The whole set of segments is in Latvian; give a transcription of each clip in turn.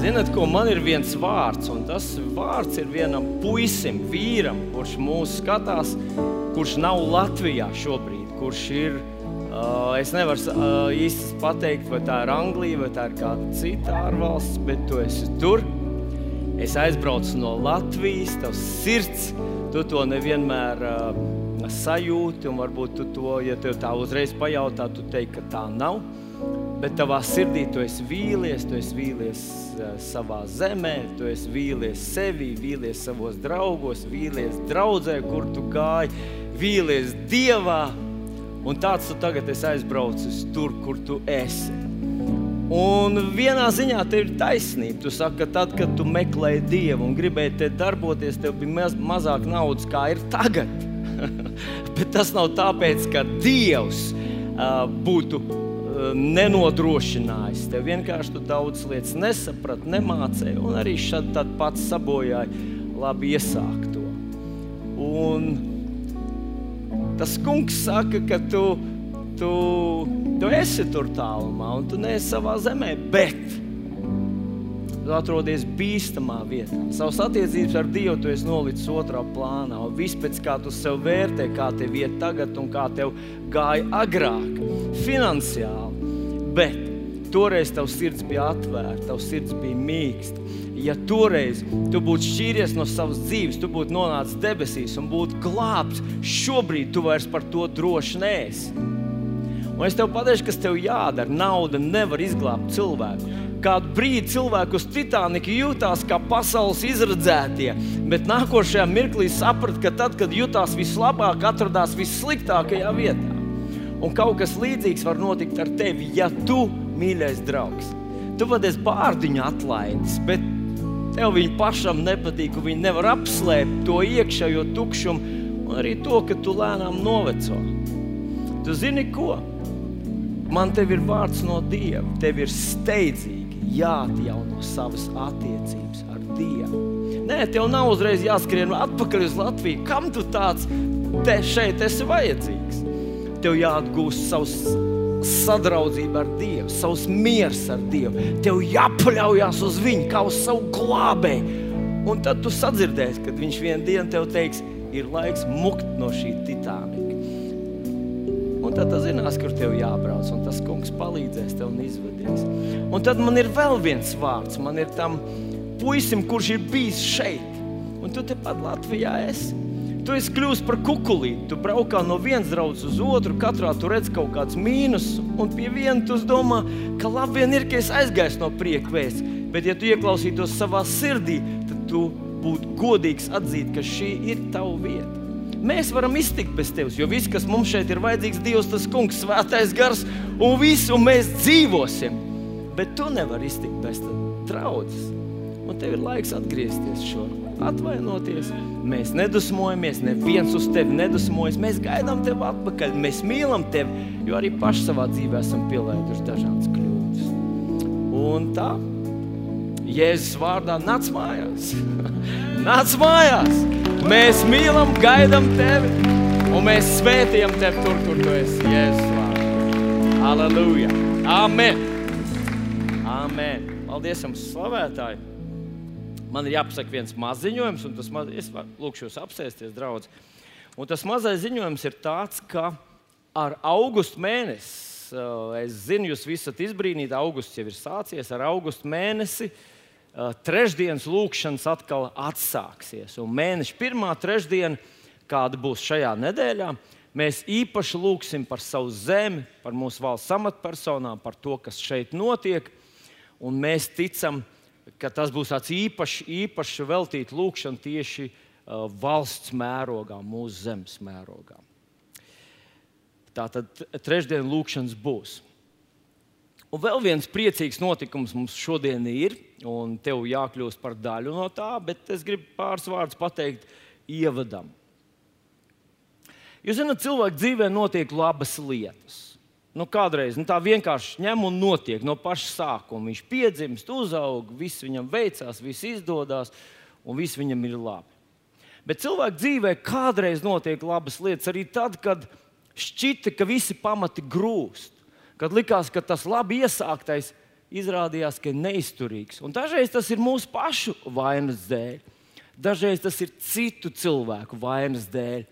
Zinat, ko man ir viens vārds, un tas vārds ir vienam puisim, vīram, kurš mūs skatās, kurš nav Latvijā šobrīd, kurš ir. Uh, es nevaru uh, īsti pateikt, vai tā ir Anglija vai tā ir kāda cita ārvalsts, bet tu esi tur. Es aizbraucu no Latvijas, tavs sirds, tu to nevienmēr uh, sajūti, un varbūt tu to, ja tev tā uzreiz pajautā, tu teiksi, ka tā nav bet tavā sirdī tu esi vīlies, tu esi vīlies uh, savā zemē, tu esi vīlies sevi, vīlies savos draugos, vīlies draudzē, kur tu gāji, vīlies dievā. Un tāds tu tagad esi aizbraucis tur, kur tu esi. Un vienā ziņā tev ir taisnība. Tu saki, ka tad, kad tu meklēji dievu un gribēji te darboties, tev bija maz, mazāk naudas, kā ir tagad. Bet tas nav tāpēc, ka dievs uh, būtu nenodrošinājis. Tev vienkārši tu daudz lietas nesaprati, nemācīji, un arī šādi tad pats sabojāji labi iesākto. Un tas kungs saka, ka tu, tu, tu esi tur tālumā, un tu neesi savā zemē, bet tu atrodies bīstamā vietā. Savas attiecības ar Dievu tu esi nolicis otrā plānā. Un viss pēc kā tu sev vērtē, kā tev iet tagad un kā tev gāja agrāk, finansiāli. Bet toreiz tavs sirds bija atvērta, tavs sirds bija mīksta. Ja toreiz tu būtu šķīries no savas dzīves, tu būtu nonācis debesīs un būtu glābts, šobrīd tu vairs par to droši neesi. Un es tev pateikšu, kas tev jādara. Nauda nevar izglābt cilvēku. Kādu brīdi cilvēku uz Titanika jutās kā pasaules izredzētie, bet nākošajā mirklī saprata, ka tad, kad jutās vislabāk, atradās vissliktākajā vietā. Un kaut kas līdzīgs var notikt ar tevi, ja tu, mīļais draugs, tu vadies bārdiņu atlaidis, bet tev viņa pašam nepatīk, un viņa nevar apslēpt to iekšējo tukšumu, un arī to, ka tu lēnām noveco. Tu zini, ko? Man te ir vārds no Dieva. Tev ir steidzīgi jāatjauno savas attiecības ar Dievu. Nē, tev nav uzreiz jāskrien atpakaļ uz Latviju. Kam tu tāds te šeit esi vajadzīgs? Tev jāatgūst savs sadraudzība ar Dievu, savs miers ar Dievu. Tev jāpaļaujas uz Viņu kā uz savu glābēju. Un tad tu sadzirdēsi, kad Viņš vienā dienā tev teiks, ir laiks mukt no šī titānika. Un tad tu zinās, kur tev jābrauc, un tas kungs palīdzēs tev un izvedīs. Un tad man ir vēl viens vārds. Man ir tam puisim, kurš ir bijis šeit, un tu tepat Latvijā esi. Tu esi kļuvis par kukulīti. Tu braukā no vienas draudzes uz otru, katrā tu redz kaut kāds mīnus, un pie viena tu domā, ka labi vien ir, ka es aizgāju no prieka vēsts. Bet, ja tu ieklausītos savā sirdī, tad tu būtu godīgs atzīt, ka šī ir tava vieta. Mēs varam iztikt bez tevis, jo viss, kas mums šeit ir vajadzīgs, Dievs, tas kungs, svētais gars un viss, un mēs dzīvosim. Bet tu nevari iztikt bez draudzes. Un tev ir laiks atgriezties šodien atvainoties. Mēs nedusmojamies, neviens uz tevi nedusmojas. Mēs gaidām tevi atpakaļ, mēs mīlam tevi, jo arī paši savā dzīvē esam pielaiduši dažādas kļūdas. Un tā, Jēzus vārdā nāc mājās. nāc mājās! Mēs mīlam, gaidām tevi, un mēs svētījam tevi tur, kur tu esi. Jēzus vārdā. Aleluja! Amen! Amen! Paldies jums, slavētāji! Man ir jāpasaka viens mazs ziņojums, un tas maz, es lūkšu jūs apsēsties, draugs. Un tas mazais ziņojums ir tāds, ka ar augustu mēnesi, es zinu, jūs visi esat izbrīnīti, augusts jau ir sācies, ar augustu mēnesi trešdienas lūkšanas atkal atsāksies. Un mēneša pirmā trešdiena, kāda būs šajā nedēļā, mēs īpaši lūgsim par savu zemi, par mūsu valsts amatpersonām, par to, kas šeit notiek. Un mēs ticam, ka ka tas būs tāds īpašs, īpašs veltīts lūkšana tieši uh, valsts mērogā, mūsu zemes mērogā. Tā tad trešdien lūkšanas būs. Un vēl viens priecīgs notikums mums šodien ir, un tev jākļūst par daļu no tā, bet es gribu pāris vārdus pateikt ievadam. Jūs zināt, cilvēku dzīvē notiek labas lietas. Nu, kādreiz nu, tā vienkārši ņem un notiek no paša sākuma. Viņš piedzimst, uzaug, viss viņam veicās, viss izdodas un viss viņam ir labi. Bet cilvēka dzīvē kādreiz notiek labas lietas arī tad, kad šķita, ka visi pamati grūst. Kad likās, ka tas labi iesāktais izrādījās, ka ir neizturīgs. Un dažreiz tas ir mūsu pašu vainas dēļ, dažreiz tas ir citu cilvēku vainas dēļ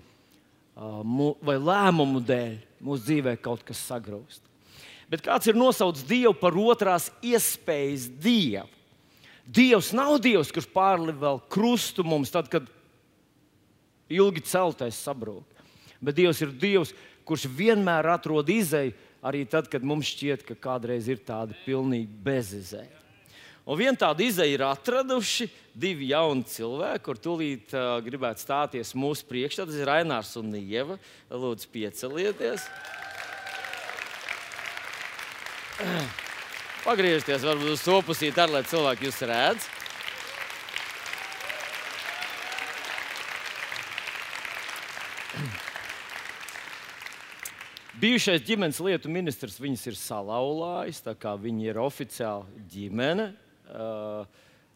vai lēmumu dēļ. Mūsu dzīvē kaut kas sagrūst. Bet kāds ir nosaucis Dievu par otrās iespējas Dievu? Dievs nav Dievs, kurš pārliek vēl krustu mums, tad, kad ilgi celtais sabrūk. Bet Dievs ir Dievs, kurš vienmēr atrod izēju arī tad, kad mums šķiet, ka kādreiz ir tāda pilnīgi bezizēja. Un viena tāda izēja ir atraduši divi jauni cilvēki, kur tūlīt uh, gribētu stāties mūsu priekšā. Tas ir Rainārs un Ieva. Lūdzu, piecelieties. Pagriezties varbūt uz to pusīti, ar, lai cilvēki jūs redz. Bijušais ģimenes lietu ministrs viņas ir salauzājis, tā kā viņi ir oficiāli ģimene. Uh,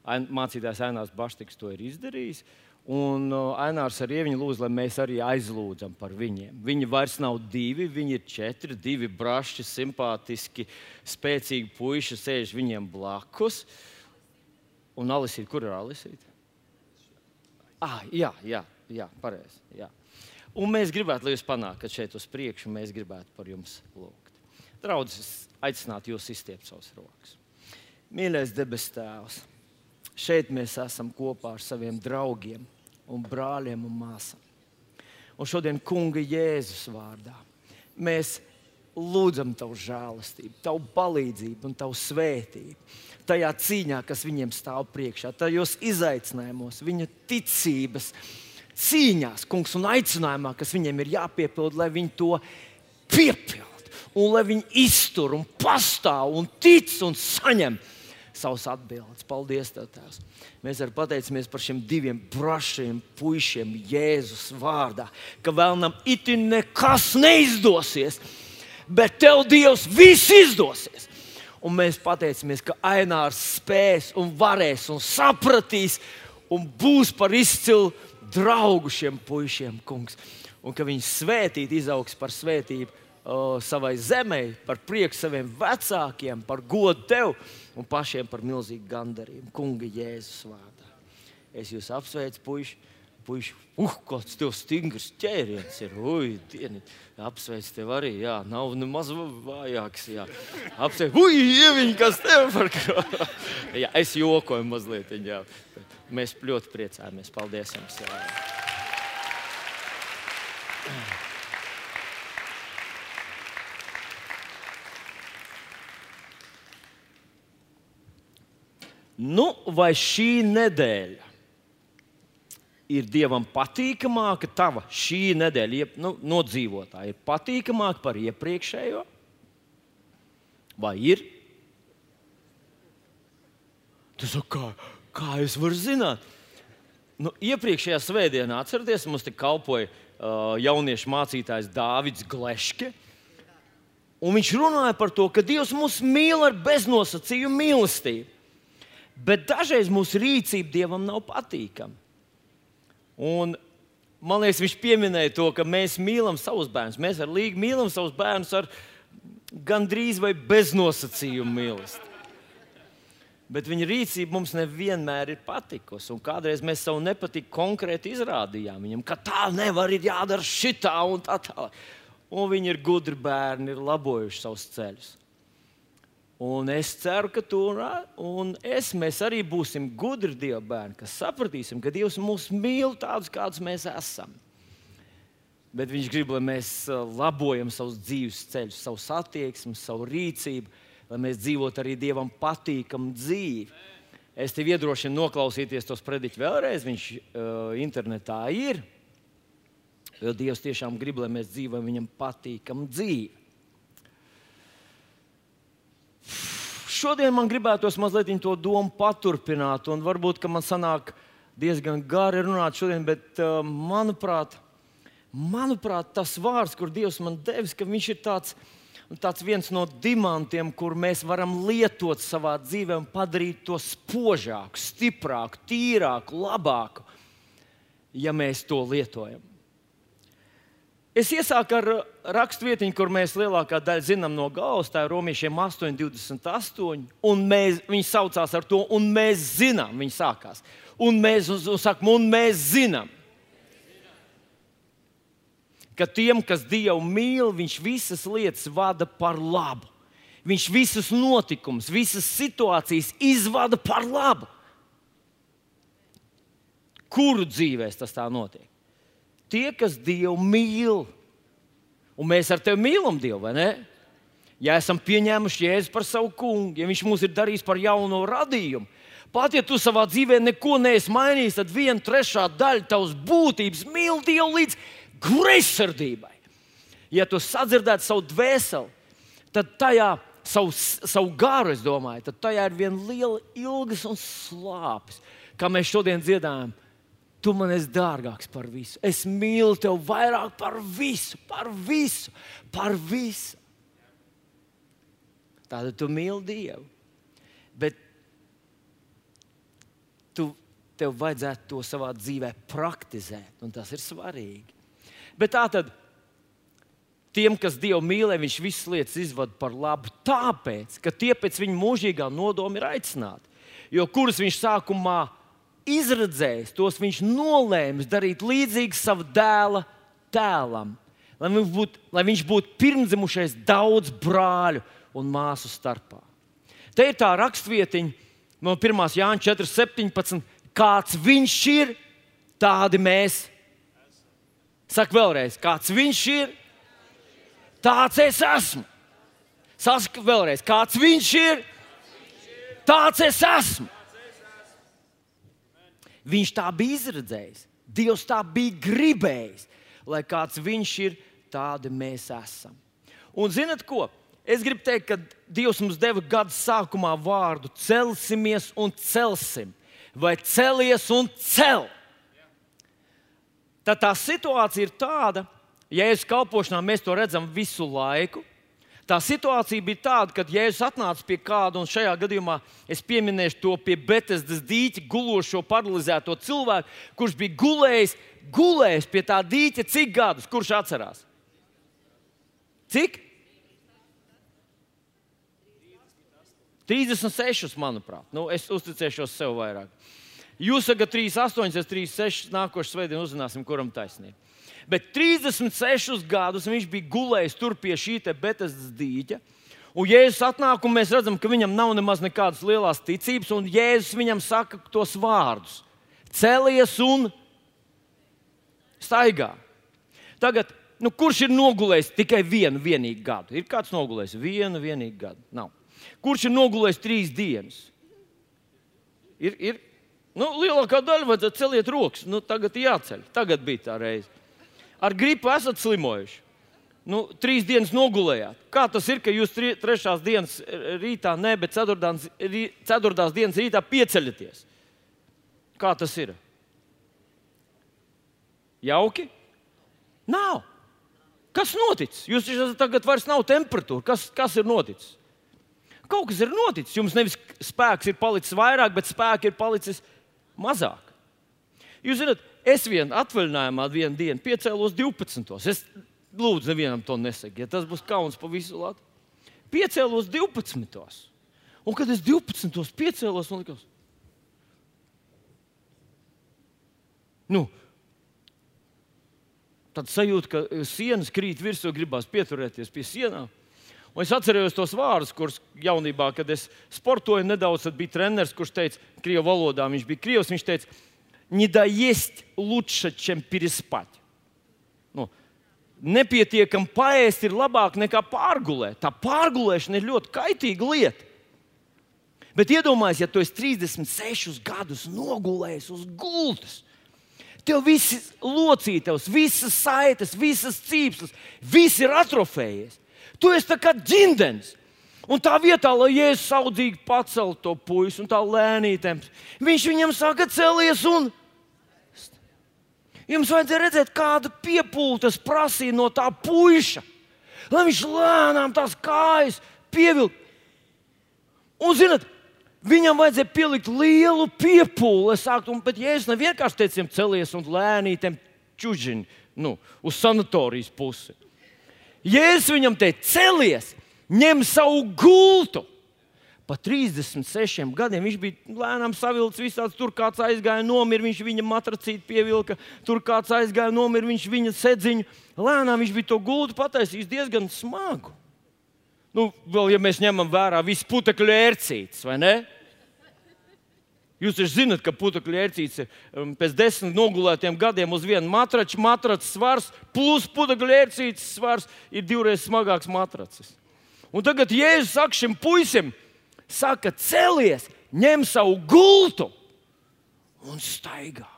mācītājs Ainārs Baštiks to ir izdarījis. Un uh, Ainārs ar Ieviņu lūdz, lai mēs arī aizlūdzam par viņiem. Viņi vairs nav divi, viņi ir četri, divi braši, simpātiski, spēcīgi puiši sēž viņiem blakus. Un Alisīte, kur ir Alisīte? Ah, jā, jā, jā pareizi. Jā. Un mēs gribētu, lai jūs panākat šeit uz priekšu, un mēs gribētu par jums lūgt. Draudzes, aicinātu jūs izstiept savus rokas. Mīļais debes Tēvs, šeit mēs esam kopā ar saviem draugiem, un brāļiem un māsām. Un šodien, Kunga Jēzus vārdā, mēs lūdzam Tavu žēlastību, Tavu palīdzību un Tavu svētību. Tajā cīņā, kas viņiem stāv priekšā, tajos izaicinājumos, viņa ticības, cīņās, kungs, un aicinājumā, kas viņiem ir jāpiepild, lai viņi to piepildītu, un lai viņi iztur un pastāv un tic un saņem savus atbildības. Paldies, Tev, Tēvs! Mēs arī pateicamies par šiem diviem brašiem puišiem Jēzus vārdā, ka vēl nam itin nekas neizdosies, bet Tev, Dievs, viss izdosies! Un mēs pateicamies, ka Ainārs spēs un varēs un sapratīs un būs par izcilu draugu šiem puišiem, kungs. Un ka viņi svētīt, izaugs par svētību uh, savai zemē, par prieku saviem vecākiem, par godu tev un pašiem par milzīgu gandarījumu. Kunga Jēzus vārdā. Es jūs apsveicu, puiši. Puiši, uh, kāds tev stingrs ķēriens ir. Ui, dieni, apsveic tev arī. Jā, nav nemaz vājāks. Jā. Apsveic, ui, ieviņ, kas tev par ko. jā, es jokoju mazliet. Jā. Mēs ļoti priecājamies. Paldies jums! Jā. Nu, vai šī nedēļa ir dievam patīkamāka, tava šī nedēļa, nu, nodzīvotā, ir patīkamāka par iepriekšējo? Vai ir? Tas ir kā, Kā es varu zināt? Nu, iepriekšējā svētdienā, atcerieties, mums te kalpoja uh, jauniešu mācītājs Dārvids Gleške. Un viņš runāja par to, ka Dievs mūs mīl ar beznosacījumu mīlestību. Bet dažreiz mūsu rīcība Dievam nav patīkama. Un, man liekas, viņš pieminēja to, ka mēs mīlam savus bērnus. Mēs ar Līgu mīlam savus bērnus ar gandrīz vai beznosacījumu mīlestību bet viņa rīcība mums nevienmēr ir patikusi. Un kādreiz mēs savu nepatiku konkrēti izrādījām viņam, ka tā nevar, ir jādara šitā un tā tālāk. Un viņi ir gudri bērni, ir labojuši savus ceļus. Un es ceru, ka tu un es arī būsim gudri Dieva bērni, kas sapratīsim, ka Dievs mūs mīl tādus, kādus mēs esam. Bet Viņš grib, lai mēs uh, labojam savus dzīves ceļus, savu attieksmi, savu rīcību lai mēs dzīvotu arī Dievam patīkamu dzīvi. Es tev iedrošinu noklausīties tos prediķus vēlreiz. Viņš uh, internetā ir. Jo Dievs tiešām grib, lai mēs dzīvojam viņam patīkamu dzīvi. Šodien man gribētos mazliet to domu paturpināt, un varbūt man sanāk diezgan gari runāt šodien, bet uh, manuprāt, manuprāt, tas vārds, kur Dievs man devis, ka viņš ir tāds tāds viens no dimantiem, kur mēs varam lietot savā dzīvē un padarīt to spožāku, stiprāku, tīrāku, labāku, ja mēs to lietojam. Es iesāku ar rakstvietiņu, kur mēs lielākā daļa zinām no galvas, tā ir romiešiem 8,28. Un mēs, viņi saucās ar to, un mēs zinām, viņi sākās. Un mēs, un, un sakam, un mēs zinām, ka tiem, kas Dievu mīl, Viņš visas lietas vada par labu. Viņš visus notikumus, visas situācijas izvada par labu. Kuru dzīvēs tas tā notiek? Tie, kas Dievu mīl, un mēs ar tevi mīlam Dievu, vai ne? Ja esam pieņēmuši Jēzu par savu kungu, ja Viņš mūs ir darījis par jauno radījumu, pat ja tu savā dzīvē neko neesi mainījis, tad viena trešā daļa tavas būtības mīl Dievu līdz greizsirdībai. Ja tu sadzirdētu savu dvēseli, tad tajā savu, savu garu, es domāju, tad tajā ir viena liela ilgas un slāpes. Kā mēs šodien dziedājam, tu man esi dārgāks par visu. Es mīlu tevi vairāk par visu, par visu, par visu. Tātad tu mīli Dievu. Bet tu, tev vajadzētu to savā dzīvē praktizēt, un tas ir svarīgi. Bet tā tad tiem, kas Dievu mīlē, viņš visas lietas izvada par labu, tāpēc, ka tie pēc viņa mūžīgā nodoma ir aicināti. Jo kurus viņš sākumā izredzējis, tos viņš nolēma darīt līdzīgi savam dēla tēlam, lai viņš būtu, lai viņš būtu pirmdzimušais daudz brāļu un māsu starpā. Te ir tā rakstvietiņa no 1. Jāņa 4.17. Kāds viņš ir, tādi mēs. Saka vēlreiz, kāds viņš ir, tāds es esmu. Saka vēlreiz, kāds viņš ir, tāds es esmu. Viņš tā bija izredzējis. Dievs tā bija gribējis, lai kāds viņš ir, tādi mēs esam. Un zinat ko? Es gribu teikt, ka Dievs mums deva gada sākumā vārdu celsimies un celsim, vai celies un cel. Tad tā situācija ir tāda, ja es kalpošanā mēs to redzam visu laiku. Tā situācija bija tāda, ka Jēzus atnāca pie kāda, un šajā gadījumā es pieminēšu to pie Betesdas dīķa gulošo paralizēto cilvēku, kurš bija gulējis, gulējis pie tā dīķa cik gadus, kurš atcerās? Cik? 36, manuprāt. Nu, es uzticēšos sev vairāk. Jūs sakat, 38, es 36, nākošais svētdien uzzināsim, kuram taisnība. Bet 36 gadus viņš bija gulējis tur pie šī Betesdas dīķa. Un Jēzus atnāk, un mēs redzam, ka viņam nav nemaz nekādas lielas ticības, un Jēzus viņam saka tos vārdus: Celies un staigā. Tagad, nu, kurš ir nogulējis tikai vienu vienīgu gadu? Ir kāds nogulējis vienu vienīgu gadu? Nav. Kurš ir nogulējis trīs dienas? Ir, ir nu, lielākā daļa vajadzētu celiet rokas. Nu, tagad jāceļ. Tagad bija tā reize ar gripu esat slimojuši. Nu, trīs dienas nogulējāt. Kā tas ir, ka jūs tri, trešās dienas rītā, ne, bet ceturtdienas, rī, ceturtās dienas rītā pieceļaties? Kā tas ir? Jauki? Nav. Kas noticis? Jūs esat tagad vairs nav temperatūra. Kas, kas ir noticis? Kaut kas ir noticis. Jums nevis spēks ir palicis vairāk, bet spēks ir palicis mazāk. Jūs zināt, Es vien atvaļinājumā vienu dienu piecēlos 12. Es lūdzu, nevienam to nesakiet, ja tas būs kauns pa visu Latviju. Piecēlos 12. Un kad es 12. piecēlos, man liekas, nu, tad sajūta, ka sienas krīt virsū, gribās pieturēties pie sienām. Un es atceros tos vārdus, kurus jaunībā, kad es sportoju nedaudz, tad bija treneris, kurš teica, krievu valodā viņš bija krievs. Viņš teica, не доесть лучше, чем переспать. Nu, nepietiekami paēst ir labāk nekā pārgulēt. Tā pārgulēšana ir ļoti kaitīga lieta. Bet iedomājieties, ja tu esi 36 gadus nogulējis uz gultas, tev viss ir locītavs, visas saites, visas cīpslas, viss ir atrofējies. Tu esi kā ģimens. Un tā vietā, lai Jēzus saudzīgi paceltu to puisi un tā lēnītēm, viņš viņam saka, celies un Jums vajadzēja redzēt, kāda piepūta prasīja no tā puika, lai viņš lēnām tās kājas pievilktu. Un, zinot, viņam vajadzēja pielikt lielu piepūli, lai sāktu, un, bet ja es nevienkārši teicu, celies un lēnītēm čuģiņu nu, uz sanatorijas pusi. Jēzus viņam teica, celies, ņem savu gultu. Pa 36 gadiem viņš bija lēnām savilcis visādi. Tur kāds aizgāja, nomira, viņš viņa matracīti pievilka, tur kāds aizgāja, nomira, viņš viņa sedziņu. Lēnām viņš bija to gultu pataisījis diezgan smagu. Nu, vēl, ja mēs ņemam vērā visu putekļu ērcītes, vai ne? Jūs taču zināt, ka putekļu ērcītes um, pēc desmit nogulētiem gadiem uz vienu matraču, matracis svars plus putekļu ērcītes svars ir divreiz smagāks matracis. Un tagad Jēzus saka šim puisim, saka, celies, ņem savu gultu un staigā.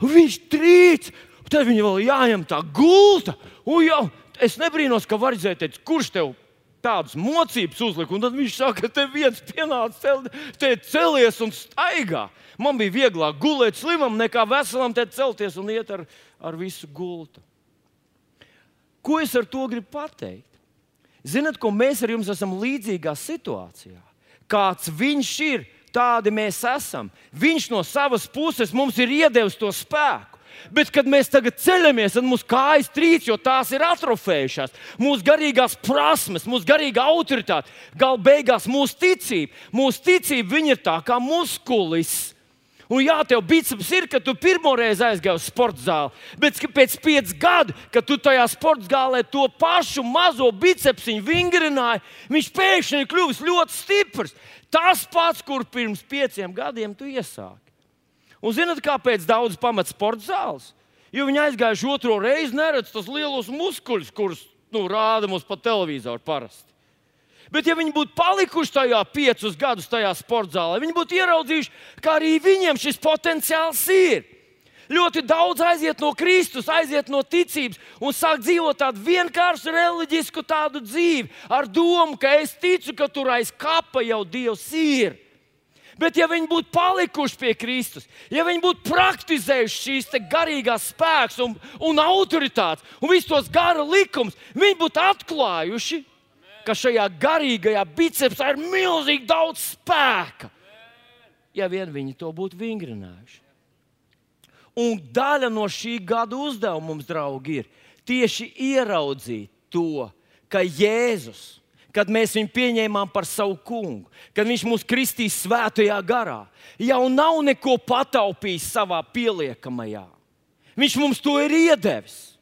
Viņš trīc, tad viņam vēl jāņem tā gulta. Jau, es nebrīnos, ka var redzēt, kurš tev tādas mocības uzlika. Tad viņš saka, ka te viens pienāca, te celies un staigā. Man bija vieglāk gulēt slimam, nekā veselam te celties un iet ar, ar visu gultu. Ko es ar to gribu pateikt? Zinat, ko mēs ar jums esam līdzīgā situācijā? Kāds viņš ir, tādi mēs esam. Viņš no savas puses mums ir iedevis to spēku. Bet, kad mēs tagad ceļamies, tad mūsu kājas trīc, jo tās ir atrofējušās. Mūsu garīgās prasmes, mūsu garīgā autoritāte, galu beigās mūsu ticība. Mūsu ticība ir tā kā muskulis. Un jā, tev biceps ir, ka tu pirmo reizi aizgāji uz sporta zāli. Bet pēc pieciem gadiem, kad tu tajā sporta zālē to pašu mazo bicepsiņu vingrināji, viņš pēkšņi ir kļuvis ļoti stiprs. Tas pats, kur pirms pieciem gadiem tu iesāki. Un zināt, kāpēc daudz pamet sporta zāles? Jo viņi aizgājuši otro reizi, neredz tos lielos muskuļus, kurus nu, rāda mums pa televizoru parasti. Bet, ja viņi būtu palikuši tajā piecus gadus, tajā sporta zālē, viņi būtu ieraudzījuši, ka arī viņiem šis potenciāls ir. Ļoti daudz aiziet no Kristus, aiziet no ticības un sāk dzīvot tādu vienkāršu reliģisku tādu dzīvi, ar domu, ka es ticu, ka tur aiz kapa jau Dievs ir. Bet, ja viņi būtu palikuši pie Kristus, ja viņi būtu praktizējuši šīs garīgās spēks un, un autoritātes un visus tos gara likumus, viņi būtu atklājuši, ka šajā garīgajā bicepsā ir milzīgi daudz spēka. Ja vien viņi to būtu vingrinājuši. Un daļa no šī gada uzdevuma mums, draugi, ir tieši ieraudzīt to, ka Jēzus kad mēs viņu pieņēmām par savu kungu, kad viņš mūs kristīs svētajā garā, jau nav neko pataupījis savā pieliekamajā. Viņš mums to ir iedevis.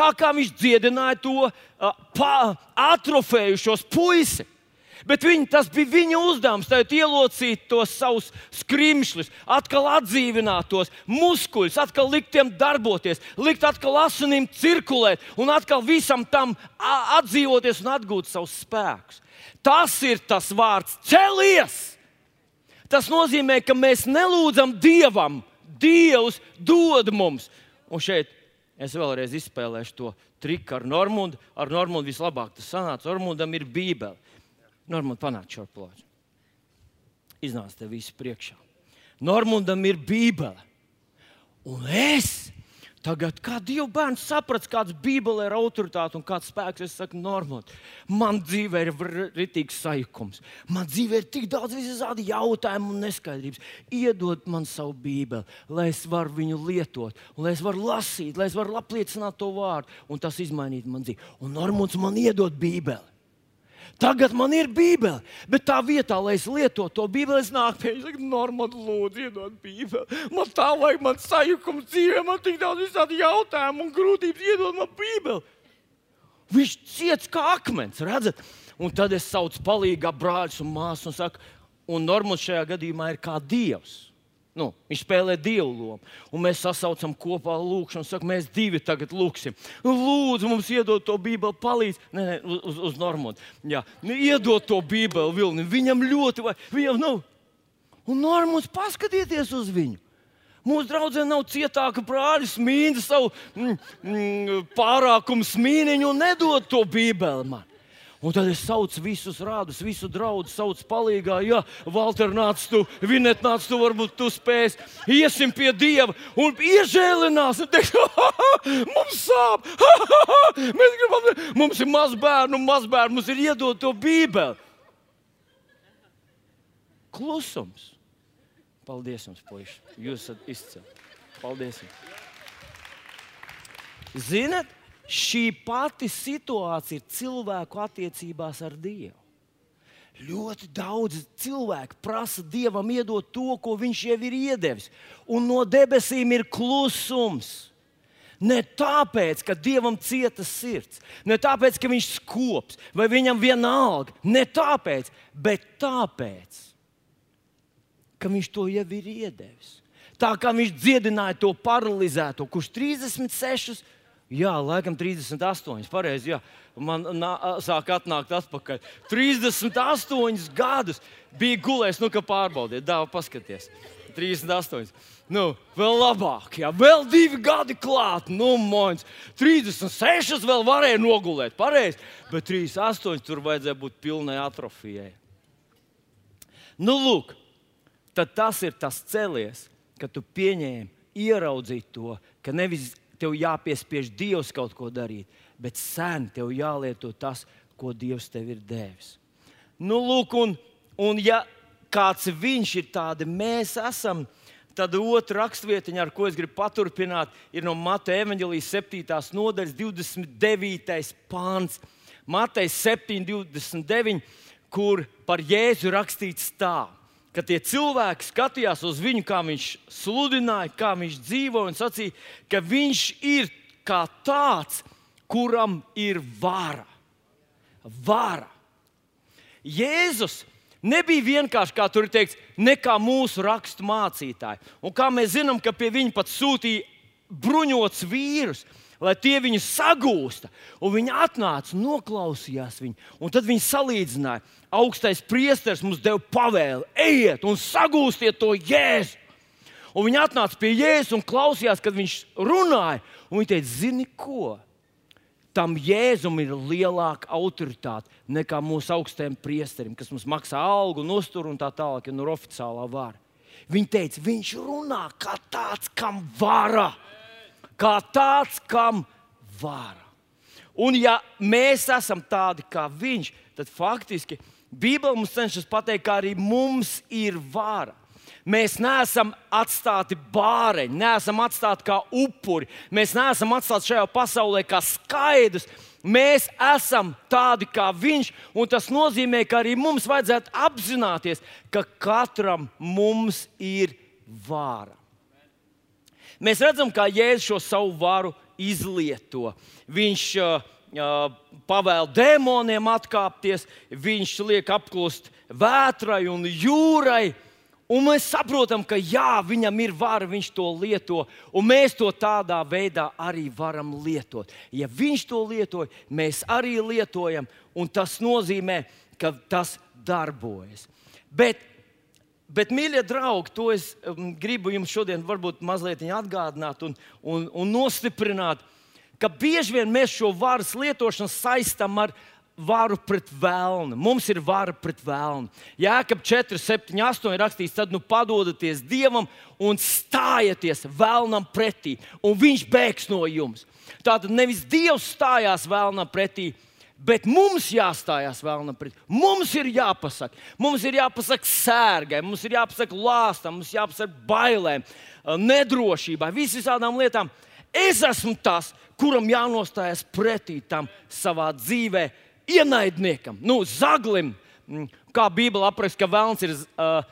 Tā kā viņš dziedināja to uh, atrofējušos puisi. Bet viņi, tas bija viņa uzdevums, tad ielocīt tos savus skrimšļus, atkal atdzīvināt tos muskuļus, atkal likt tiem darboties, likt atkal asinīm cirkulēt un atkal visam tam atdzīvoties un atgūt savus spēkus. Tas ir tas vārds celies! Tas nozīmē, ka mēs nelūdzam Dievam, Dievs dod mums. Un šeit es vēlreiz izspēlēšu to triku ar Normundu. Ar Normundu vislabāk tas sanāca. Normundam ir Bībele. Normāli panākt šo plānu. Iznāc te visu priekšā. Normundam ir Bībele. Un es tagad, kā Dieva bērns, sapratu, kāds Bībelē ir autoritāte un kāds spēks. Es saku, normāli. Man dzīvē ir rītīgs sajukums. Man dzīvē ir tik daudz visādi jautājumu un neskaidrības. Iedod man savu Bībeli, lai es varu viņu lietot, lai es varu lasīt, lai es varu apliecināt to vārdu, un tas izmainītu man dzīvi. Un Normāls man iedod Bībeli. Tagad man ir Bībele, bet tā vietā, lai es lietotu to Bībeli, es nāku pie viņa, normāli lūdzu, iedod Bībeli. Man tā vajag, man sajukums dzīvē, man tik daudz visādi jautājumu un grūtības, iedod man Bībeli. Viņš ciets kā akmens, redzat? Un tad es saucu palīgā brāļus un māsas un saku, un Normāls šajā gadījumā ir kā Dievs. Nu, viņš spēlē dievu lomu. Un mēs sasaucam kopā lūkšanu, sakām, mēs divi tagad lūksim. Nu, lūdzu, mums iedod to bībeli, palīdz. Nē, nē, uz, uz Normānu. Nu, iedod to bībeli vilni. Viņam ļoti vajag. Viņam nav. Un Normāns paskatieties uz viņu. Mūsu draudzē nav cietāka brāļa smīna savu mm, mm, pārākumu smīniņu un nedod to bībeli man. Un tad es saucu visus rādus, visu draugu, saucu palīgā. Jā, Valter, nāc tu, Vinet, nāc tu, varbūt tu spēs. Iesim pie Dieva un iežēlinās. Un teiks, mums sāp, mēs gribam, mums ir maz bērnu, maz bērnu, mums ir iedot to bībeli. Klusums. Paldies jums, puiši. Jūs esat izcili. Paldies. Jums. Ziniet, šī pati situācija ir cilvēku attiecībās ar Dievu. Ļoti daudz cilvēku prasa Dievam iedot to, ko Viņš jau ir iedevis, un no debesīm ir klusums. Ne tāpēc, ka Dievam cieta sirds, ne tāpēc, ka viņš skops vai viņam vienalga, ne tāpēc, bet tāpēc, ka viņš to jau ir iedevis. Tā kā viņš dziedināja to paralizēto, kurš 36, jā, laikam 38, pareizi, jā, man nā, sāk atnākt atpakaļ. 38 gadus bija gulējis, nu, ka pārbaudiet, dāvā paskaties. 38. Nu, vēl labāk, ja vēl divi gadi klāt, nu, mons, 36 vēl varēja nogulēt, pareizi, bet 38 tur vajadzēja būt pilnai atrofijai. Nu, lūk, tad tas ir tas celies, ka tu pieņēmi, ieraudzīt to, ka nevis tev jāpiespiež Dievs kaut ko darīt, bet sen tev jālieto tas, ko Dievs tev ir devis. Nu, lūk, un, un ja kāds viņš ir, tādi mēs esam. Tad otra rakstvietiņa, ar ko es gribu paturpināt, ir no Mateja evanģelijas 7. nodaļas 29. pāns. Mateja 7, 29, kur par Jēzu rakstīts tā, ka tie cilvēki skatījās uz viņu, kā viņš sludināja, kā viņš dzīvoja, un sacīja, ka viņš ir kā tāds, kuram ir vara. Vara. Jēzus nebija vienkārši, kā tur ir teikts, nekā mūsu rakstu mācītāji. Un kā mēs zinām, ka pie viņa pat sūtīja bruņots vīrus, lai tie viņu sagūsta. Un viņi atnāca, noklausījās viņu, un tad viņi salīdzināja. Augstais priesteris mums deva pavēli, ejiet un sagūstiet to jēzu. Un viņi atnāca pie Jēzus un klausījās, kad viņš runāja. Un viņi teica, zini ko? tam Jēzum ir lielāka autoritāte nekā mūsu augstajam priesterim, kas mums maksā algu, uztur un tā tālāk, ja no nu oficiālā vara. Viņa teica, viņš runā kā tāds, kam vara. Kā tāds, kam vara. Un ja mēs esam tādi kā viņš, tad faktiski Bībele mums cenšas pateikt, ka arī mums ir vara. Mēs neesam atstāti bāreņi, neesam atstāti kā upuri. Mēs neesam atstāti šajā pasaulē kā skaidrs. Mēs esam tādi kā viņš, un tas nozīmē, ka arī mums vajadzētu apzināties, ka katram mums ir vāra. Mēs redzam, kā Jēzus šo savu varu izlieto. Viņš uh, pavēl dēmoniem atkāpties, viņš liek apklust vētrai un jūrai. Un mēs saprotam, ka jā, viņam ir vara, viņš to lieto, un mēs to tādā veidā arī varam lietot. Ja viņš to lietoja, mēs arī lietojam, un tas nozīmē, ka tas darbojas. Bet, bet mīļie draugi, to es um, gribu jums šodien varbūt mazliet atgādināt un, un, un nostiprināt, ka bieži vien mēs šo varas lietošanu saistām ar, varu pret vēlnu. Mums ir vara pret vēlnu. Jēkab 4, 7, 8 ir rakstīts, tad nu padodaties Dievam un stājieties vēlnam pretī, un viņš bēgs no jums. Tātad nevis Dievs stājās vēlnam pretī. Bet mums jāstājās vēlnam pretī. Mums ir jāpasaka, mums ir jāpasaka sērgai, mums ir jāpasaka lāstam, mums jāpasaka bailēm, nedrošībai, visām lietām. Es esmu tas, kuram jānostājas pretī tam savā dzīvēm ienaidniekam, nu, zaglim, mm, kā Bībele apraksta, ka vēlams ir uh,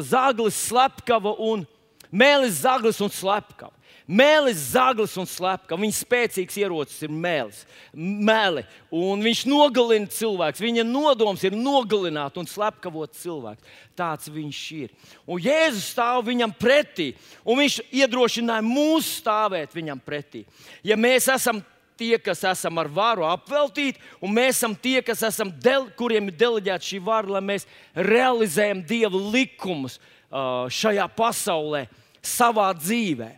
zaglis, slepkava un mēlis, zaglis un slepkava. Mēlis, zaglis un slepkava. Viņa spēcīgs ierocis ir mēlis, mēli. Un viņš nogalina cilvēku. Viņa nodoms ir nogalināt un slepkavot cilvēku. Tāds viņš ir. Un Jēzus stāv viņam pretī. Un viņš iedrošināja mūs stāvēt viņam pretī. Ja mēs esam tie, kas esam ar varu apveltīti, un mēs esam tie, kas esam del, kuriem ir deleģēta šī vara, lai mēs realizējam Dieva likumus uh, šajā pasaulē, savā dzīvē.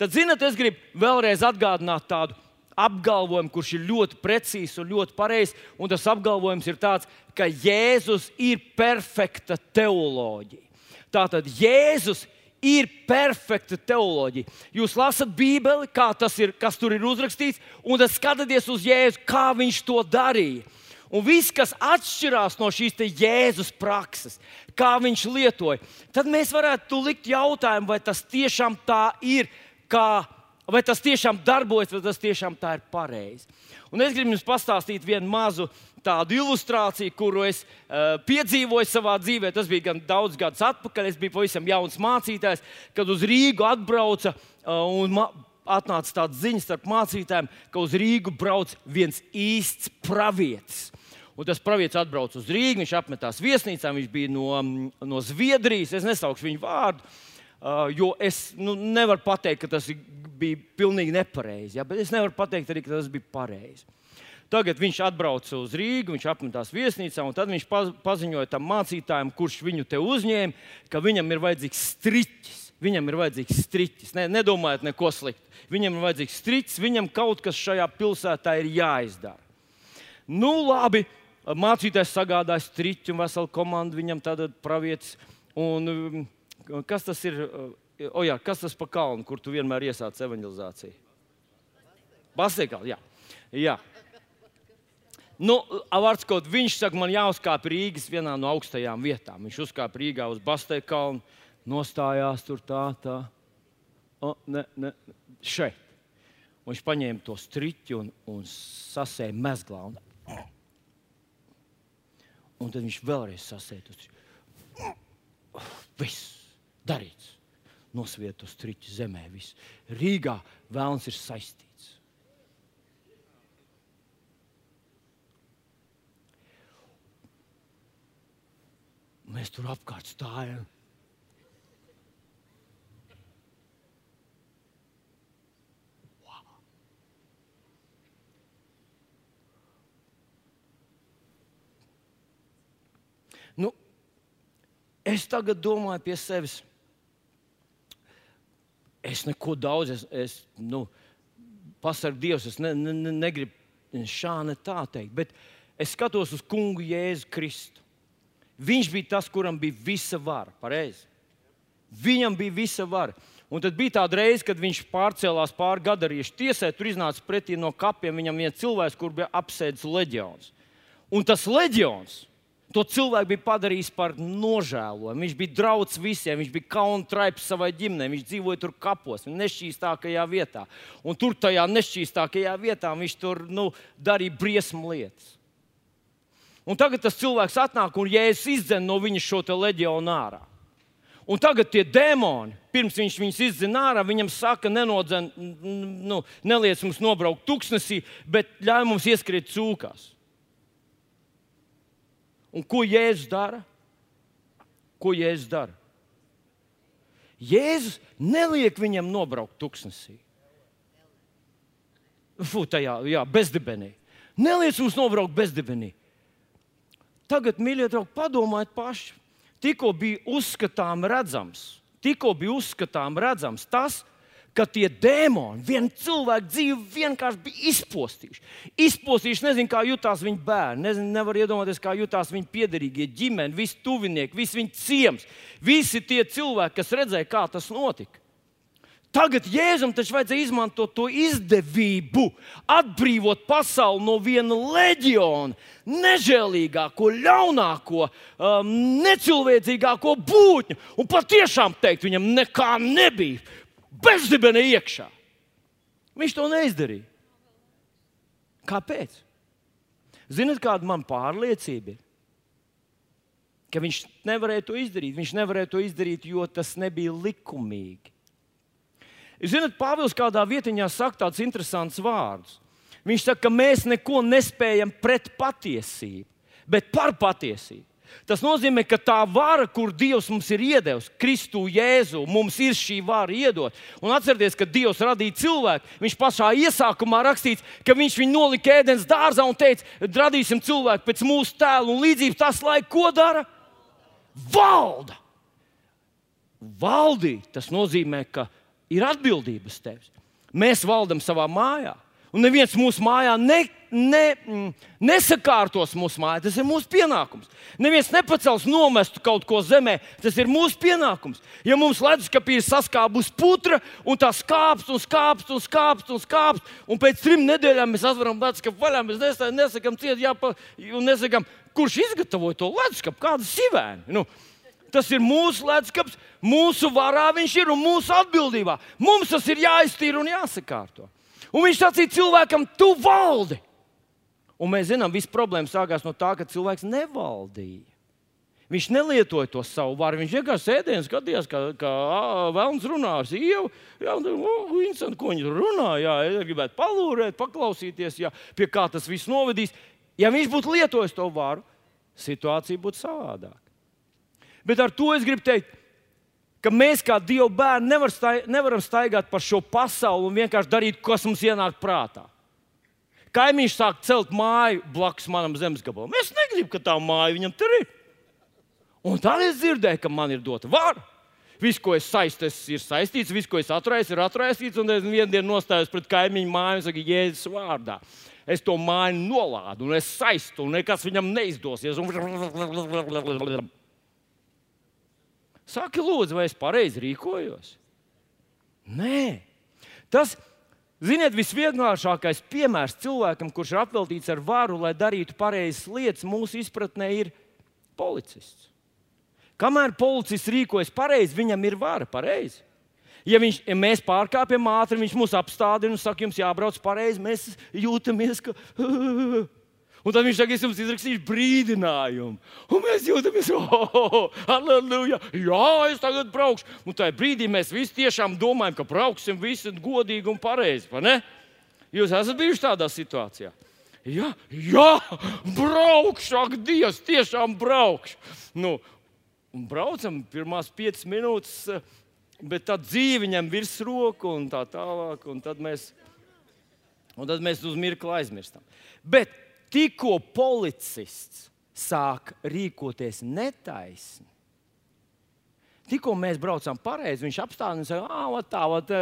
Tad, zinot, es gribu vēlreiz atgādināt tādu apgalvojumu, kurš ir ļoti precīzs un ļoti pareizs. Un tas apgalvojums ir tāds, ka Jēzus ir perfekta teoloģija. Tātad Jēzus ir perfekta teoloģija. Jūs lasat Bībeli, ir, kas tur ir uzrakstīts, un tad skatāties uz Jēzu, kā viņš to darīja. Un viss, kas atšķirās no šīs Jēzus prakses, kā viņš lietoja, tad mēs varētu likt jautājumu, vai tas tiešām tā ir, kā vai tas tiešām darbojas, vai tas tiešām tā ir pareizi. Un es gribu jums pastāstīt vienu mazu tādu ilustrāciju, kuru es uh, piedzīvoju savā dzīvē. Tas bija gan daudz gadus atpakaļ. Es biju pavisam jauns mācītājs, kad uz Rīgu atbrauca uh, un atnāca tāds ziņas starp mācītājiem, ka uz Rīgu brauc viens īsts pravietis. Un tas pravietis atbrauca uz Rīgā, viņš apmetās viesnīcā, viņš bija no, no Zviedrijas. Es nesaukšu viņu vārdu, uh, jo es nu, nevaru pateikt, ka tas bija pilnīgi nepareizi. Ja? Bet es nevaru pateikt arī, ka tas bija pareizi. Tagad viņš atbrauca uz Rīgā, viņš apmetās viesnīcā, un tad viņš paziņoja tam mācītājam, kurš viņu te uzņēma, ka viņam ir vajadzīgs striķis. Viņam ir vajadzīgs striķis. Ne, nedomājiet, neko sliktu. Viņam ir vajadzīgs striķis, viņam kaut kas šajā pilsētā ir jāizdara. Nu, labi, mācītājs sagādāja striķi un veselu komandu viņam, tāda pravietis. Un, um, kas tas ir? O, jā, kas tas pa kalnu, kur tu vienmēr iesāc evanģelizāciju? Basēkāls, jā. jā. Nu, vārds kaut viņš saka, man jāuzkāp Rīgas vienā no augstajām vietām. Viņš uzkāpa Rīgā uz Bastēju kalnu, nostājās tur tā, tā. O, ne, ne, šeit. Un viņš paņēma to striķi un, un sasēja mezglā. Un, un tad viņš vēlreiz sasēja to striķi. Viss darīts nosvietu striķi zemē. Viss. Rīgā vēlams ir saistīts. Mēs tur apkārt stājam. Nu, es tagad domāju pie sevis es neko daudz, es, es nu, pasaku Dievs, es ne, ne, ne, negribu šā ne tā teikt, bet es skatos uz kungu Jēzu Kristu. Viņš bija tas, kuram bija visa vara, pareizi. Viņam bija visa vara. Un tad bija tāda reize, kad viņš pārcēlās pāri gadarīšu tiesai, tur iznāca pretī no kapiem viņam viens cilvēks, kur bija apsēdis leģions. Un tas leģions To cilvēku bija padarījis par nožēlojumu. Viņš bija draugs visiem, viņš bija kauna traips savai ģimenei, viņš dzīvoja tur kapos, nešķīstākajā vietā. Un tur tajā nešķīstākajā vietā viņš tur nu, darīja briesmu lietas. Un tagad tas cilvēks atnāk un jēzus izdzen no viņa šo leģionu ārā. Un tagad tie demoni, pirms viņš viņus izdzina ārā, viņam saka, nenodzen, nu, neliec mums nobraukt tuksnesī, bet ļauj mums ieskriet cūkās. Un ko Jēzus dara? Ko Jēzus dara? Jēzus neliek viņam nobraukt tuksnesī. Fū, tajā jā, bezdibenī. Neliec mums nobraukt bezdibenī. Tagad, mīļie draugi, padomājiet paši. Tikko bija uzskatām redzams, tikko bija uzskatām redzams tas, ka tie dēmoni vienu cilvēku dzīvi vienkārši bija izpostījuši. Izpostījuši, nezinu, kā jutās viņa bērni, nezinu, nevar iedomāties, kā jutās viņa piederīgie, ģimene, visi tuvinieki, visi viņa ciems, visi tie cilvēki, kas redzēja, kā tas notika. Tagad Jēzum taču vajadzēja izmantot to izdevību, atbrīvot pasauli no viena leģiona, nežēlīgāko, ļaunāko, um, necilvēcīgāko būtņu. Un patiešām teikt, viņam nekā nebija bezdibeni iekšā. Viņš to neizdarīja. Kāpēc? Ziniet, kāda man pārliecība ir? Ka viņš nevarēja to izdarīt. Viņš nevarēja to izdarīt, jo tas nebija likumīgi. Ziniet, Pāvils kādā vietā saka tādus interesantus vārdus. Viņš saka, ka mēs neko nespējam pret patiesību, bet par patiesību. Tas nozīmē, ka tā vara, kur Dievs mums ir iedevis, Kristu Jēzu, mums ir šī vara iedot. Un atcerieties, ka Dievs radīja cilvēku. Viņš pašā iesākumā rakstīts, ka viņš viņu nolika ēdienas dārzā un teica, radīsim cilvēku pēc mūsu tēla un līdzības. Tas laika ko dara? Valda! Valdīt, tas nozīmē, ka ir atbildības tevis. Mēs valdam savā mājā. Un neviens mūsu mājā ne, ne, mm, nesakārtos mūsu mājā. Tas ir mūsu pienākums. Neviens nepacels nomestu kaut ko zemē. Tas ir mūsu pienākums. Ja mums leduskapī ir saskābusi putra, un tā skāpst un skāpst un skāpst un skāpst, un pēc trim nedēļām mēs atveram leduskapu vaļā, mēs nesakām, ciet, jāpa, un nesakām, kurš izgatavoja to leduskapu, kāda sivēna. Nu, Tas ir mūsu leduskapis, mūsu varā viņš ir un mūsu atbildībā. Mums tas ir jāiztīra un jāsakārto. Un viņš sacīja cilvēkam, tu valdi. Un mēs zinām, ka viss problēma sākās no tā, ka cilvēks nevaldīja. Viņš nelietoja to savu varu. Viņš vienkārši sēdēja un skatījās, kā, kā vēlams runā ar sievu. Jā, interesanti, ko viņi runā. Jā, gribētu palūrēt, paklausīties, jā, pie kā tas viss novedīs. Ja viņš būtu lietojis to varu, situācija būtu savādāka. Bet ar to es gribu teikt, ka mēs kā Dieva bērni nevar stai, nevaram staigāt pa šo pasauli un vienkārši darīt, kas mums ienāk prātā. Kaimiņš sāk celt māju blakus manam zemes gabalam. Es negribu, ka tā māja viņam tur ir. Un tad es dzirdēju, ka man ir dota vara. Viss, ko es saistu, ir saistīts, viss, ko es atraisu, ir atraisīts. Un es vienā dienā nostājos pret kaimiņu māju un saku, Jēzus vārdā. Es to māju nolādu, un es saistu, un nekas viņam neizdosies. Un... Saki, lūdzu, vai es pareizi rīkojos? Nē, tas Ziniet, visvienkāršākais piemērs cilvēkam, kurš ir apveltīts ar varu, lai darītu pareizas lietas, mūsu izpratnē ir policists. Kamēr policists rīkojas pareizi, viņam ir vara pareizi. Ja, viņš, ja mēs pārkāpjam ātri, viņš mūs apstādina un saka, jums jābrauc pareizi, mēs jūtamies, ka. Un tad viņš saka, es jums izrakstīšu brīdinājumu. Un mēs jūtamies, oh, oh, aleluja, jā, es tagad braukšu. Un tajā brīdī mēs visi tiešām domājam, ka brauksim visi godīgi un pareizi. Jūs esat bijuši tādā situācijā. Jā, jā braukšu, ak, Dievs, tiešām braukšu. Nu, un braucam pirmās piecas minūtes, bet tad dzīve viņam virsroku un tā tālāk. Un tad mēs, un tad mēs uz mirkli aizmirstam. Bet tikko policists sāk rīkoties netaisni, tikko mēs braucam pareizi, viņš apstājas un saka, ah, tā, vat,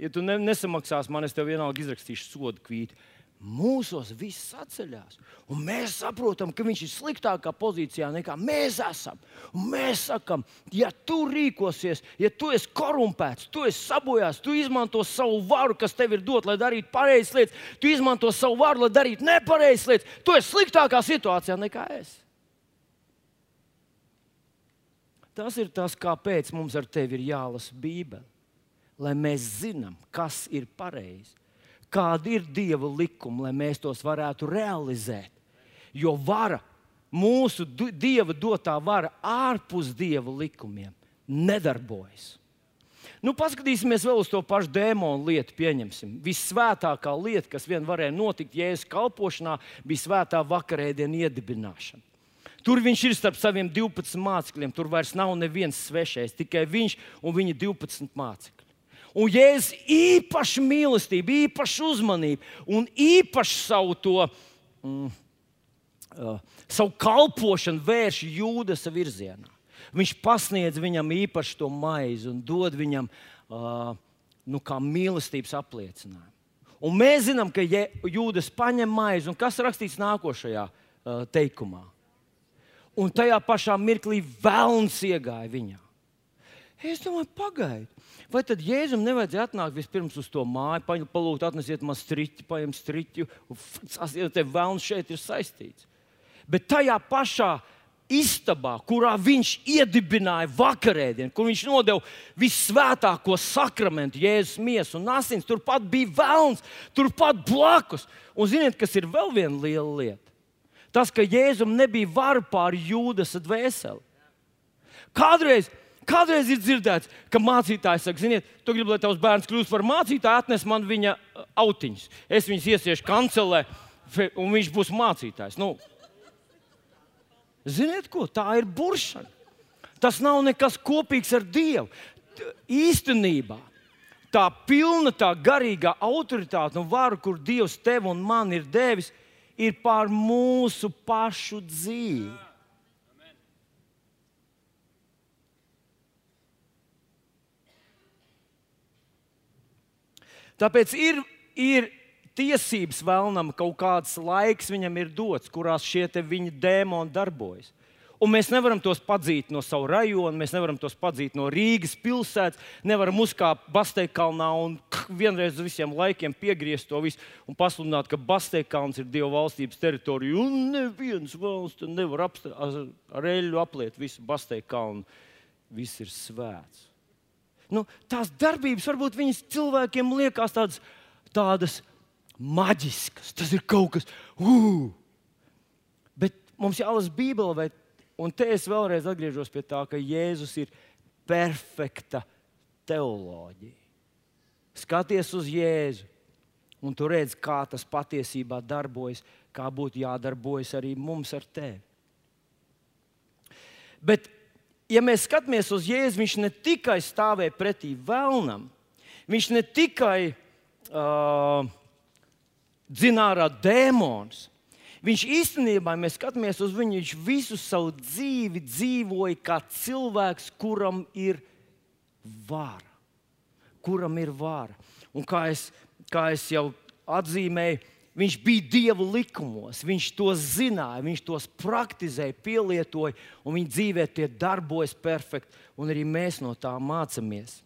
ja tu nesamaksāsi man, es tev vienalga izrakstīšu sodu kvīti mūsos viss atceļās. Un mēs saprotam, ka viņš ir sliktākā pozīcijā nekā mēs esam. Un mēs sakām, ja tu rīkosies, ja tu esi korumpēts, tu esi sabojājis, tu izmanto savu varu, kas tev ir dot, lai darītu pareizas lietas, tu izmanto savu varu, lai darītu nepareizas lietas, tu esi sliktākā situācijā nekā es. Tas ir tas, kāpēc mums ar tevi ir jālasa Bībele. Lai mēs zinām, kas ir pareizi kādi ir Dieva likumi, lai mēs tos varētu realizēt. Jo vara, mūsu Dieva dotā vara ārpus Dieva likumiem nedarbojas. Nu, paskatīsimies vēl uz to pašu dēmonu lietu. Pieņemsim. Visvētākā lieta, kas vien varēja notikt Jēzus kalpošanā, bija svētā vakarēdienu iedibināšana. Tur viņš ir starp saviem 12 mācekļiem. Tur vairs nav neviens svešais, tikai viņš un viņa 12 mācekļi. Un Jēzus īpaši mīlestību, īpaši uzmanību un īpaši savu to. Mm, uh, savu kalpošanu vērš jūdas virzienā. Viņš pasniedz viņam īpaši to maizi un dod viņam uh, nu, kā mīlestības apliecinājumu. Un mēs zinām, ka jūdas paņem maizi, un kas rakstīts nākošajā uh, teikumā. Un tajā pašā mirklī vēlns iegāja viņā. Es domāju, pagaidiet, vai tad Jēzum nevajadzēja atnākt vispirms uz to māju, palūgt, atnesiet man striķi, paņemt striķi, un te vēlns šeit ir saistīts. Bet tajā pašā istabā, kurā viņš iedibināja vakarēdienu, kur viņš nodeva visvētāko sakramentu, Jēzus miesu un asins, turpat bija vēlns, turpat blakus. Un ziniet, kas ir vēl viena liela lieta? Tas, ka Jēzum nebija vara pār jūdas dvēseli. Kādreiz Kādreiz ir dzirdēts, ka mācītājs saka, ziniet, tu gribi, lai tavs bērns kļūst par mācītāju, atnes man viņa uh, autiņas. Es viņus iesiešu kancelē, un viņš būs mācītājs. Nu, ziniet, ko? Tā ir buršana. Tas nav nekas kopīgs ar Dievu. Īstenībā tā pilna, tā garīgā autoritāte un vara, kur Dievs tev un man ir devis, ir pār mūsu pašu dzīvi. Tāpēc ir, ir tiesības vēlnam, kaut kāds laiks viņam ir dots, kurās šie viņa dēmoni darbojas. Un mēs nevaram tos padzīt no savu rajonu, mēs nevaram tos padzīt no Rīgas pilsētas, nevaram uzkāpt Basteikalnā un vienreiz uz visiem laikiem piegriezt to visu un pasludināt, ka Basteikalns ir Dieva valstības teritorija. Un neviens valsts nevar ar eļļu apliet visu Basteikalnu viss ir svēts. Nu, tās darbības varbūt viņas cilvēkiem liekas tādas, tādas maģiskas. Tas ir kaut kas, uh! bet mums jālasa Bībele, vai, un te es vēlreiz atgriežos pie tā, ka Jēzus ir perfekta teoloģija. Skaties uz Jēzu, un tu redz, kā tas patiesībā darbojas, kā būtu jādarbojas arī mums ar tevi. Bet, ja mēs skatāmies uz Jēzu, viņš ne tikai stāvēja pretī vēlnam, viņš ne tikai uh, dzināja dēmonus. Viņš īstenībā, ja mēs skatāmies uz viņu, viņš visu savu dzīvi dzīvoja kā cilvēks, kuram ir vara. Kuram ir vara. Un kā es, kā es jau atzīmēju, Viņš bija Dieva likumos, viņš to zināja, viņš tos praktizēja, pielietoja, un viņa dzīvē tie darbojas perfekti, un arī mēs no tā mācāmies.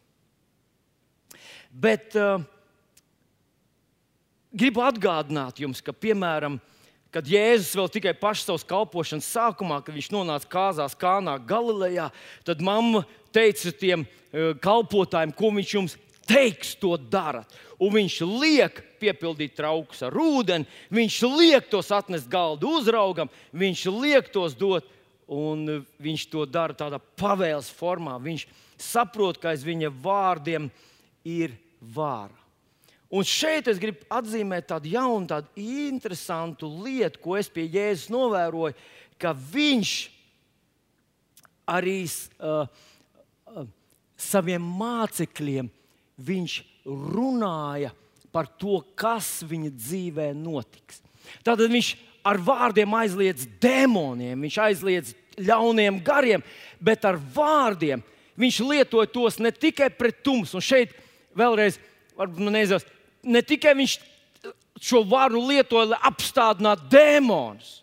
Bet uh, gribu atgādināt jums, ka, piemēram, kad Jēzus vēl tikai pašā savas kalpošanas sākumā, kad viņš nonāca kāzās, Kānā, Galilejā, tad mamma teica tiem uh, kalpotājiem, ko viņš jums teiks, to darat. Un viņš liek piepildīt traukus ar ūdeni, viņš liek tos atnest galdu uzraugam, viņš liek tos dot, un viņš to dara tādā pavēles formā. Viņš saprot, ka aiz viņa vārdiem ir vāra. Un šeit es gribu atzīmēt tādu jaunu, tādu interesantu lietu, ko es pie Jēzus novēroju, ka viņš arī uh, uh, saviem mācekļiem viņš runāja par to, kas viņa dzīvē notiks. Tātad viņš ar vārdiem aizliedz demoniem, viņš aizliedz ļauniem gariem, bet ar vārdiem viņš lietoja tos ne tikai pret tumsu. Un šeit vēlreiz, varbūt neizdevies, ne tikai viņš šo vārdu lietoja, lai apstādinātu demonus,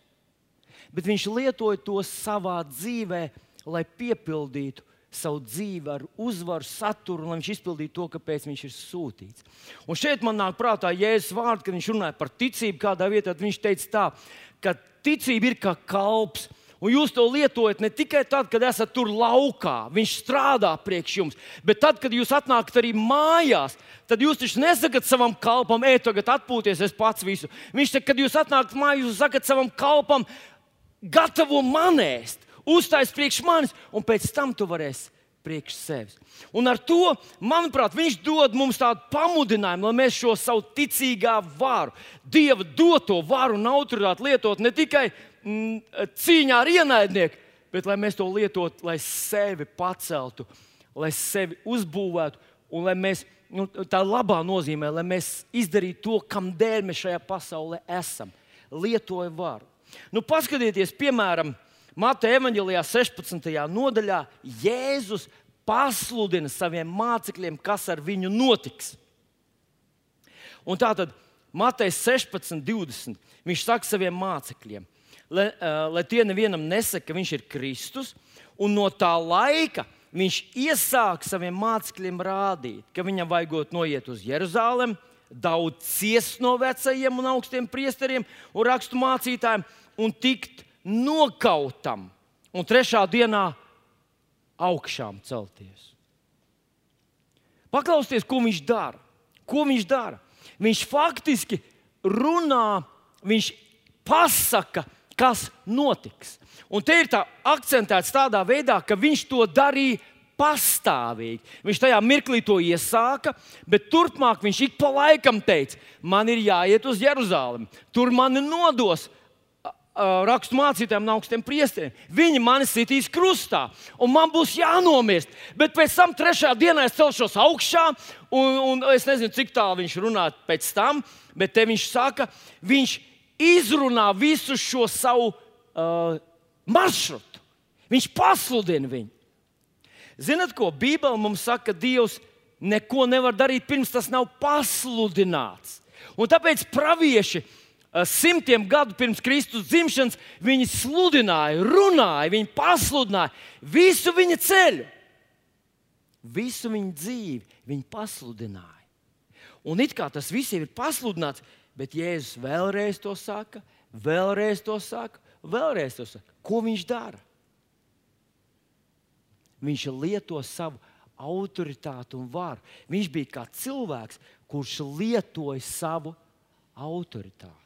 bet viņš lietoja to savā dzīvē, lai piepildītu savu dzīvi ar uzvaru, saturu, lai viņš izpildītu to, kāpēc viņš ir sūtīts. Un šeit man nāk prātā Jēzus vārds, kad viņš runāja par ticību kādā vietā. Viņš teica, tā, ka ticība ir kā kalps. Un jūs to lietojat ne tikai tad, kad esat tur laukā, viņš strādā priekš jums, bet tad, kad jūs atnākat arī mājās, tad jūs taču nesakat savam kalpam, ej, tagad atpūties, es pats visu. Viņš teica, kad jūs atnākat mājās, jūs sakat savam kalpam, gatavo manēst uztais priekš manis, un pēc tam tu varēsi priekš sevis. Un ar to, manuprāt, viņš dod mums tādu pamudinājumu, lai mēs šo savu ticīgā varu, Dieva doto varu un autoritāti lietot ne tikai mm, cīņā ar ienaidnieku, bet lai mēs to lietotu, lai sevi paceltu, lai sevi uzbūvētu un lai mēs. Nu, tā labā nozīmē, lai mēs izdarītu to, kam dēļ mēs šajā pasaulē esam. Lietoja varu. Nu, paskatieties, piemēram, Mateja evanģēlijā 16. nodaļā Jēzus pasludina saviem mācekļiem, kas ar viņu notiks. Un tā tad Mateja 16, 20. Viņš saka saviem mācekļiem, lai, uh, lai tie nevienam nesaka, ka viņš ir Kristus, un no tā laika viņš iesāk saviem mācekļiem rādīt, ka viņam vajagot noiet uz Jeruzalem, daudz ciest no vecajiem un augstiem priesteriem un rakstu mācītājiem un tikt nokautam un trešā dienā augšām celties. Paklausieties, ko viņš dara. Ko viņš dara? Viņš faktiski runā, viņš pasaka, kas notiks. Un te ir tā akcentēts tādā veidā, ka viņš to darīja pastāvīgi. Viņš tajā mirklī to iesāka, bet turpmāk viņš ik pa laikam teica, man ir jāiet uz Jeruzalemi, tur mani nodos rakstu mācītājiem un augstiem priesteriem. Viņi mani sitīs krustā, un man būs jānomirst. Bet pēc tam, trešajā dienā, es celšos augšā, un, un es nezinu, cik tālu viņš runā pēc tam, bet te viņš saka, viņš izrunā visu šo savu uh, maršrutu. Viņš pasludina viņu. Ziniet, ko Bībele mums saka, ka Dievs neko nevar darīt, pirms tas nav pasludināts. Un tāpēc pravieši Eh, simtiem gadu pirms Kristus dzimšanas, viņi sludināja, runāja, viņi pasludināja visu viņa ceļu, visu viņa dzīvi. Viņi pasludināja. Un it kā tas viss ir pasludināts, bet Jēzus vēlreiz to saka, vēlreiz to saka, vēlreiz to saka. Ko viņš dara? viņš lieto savu autoritāti un varu. Viņš bija kā cilvēks, kurš lietoja savu autoritāti.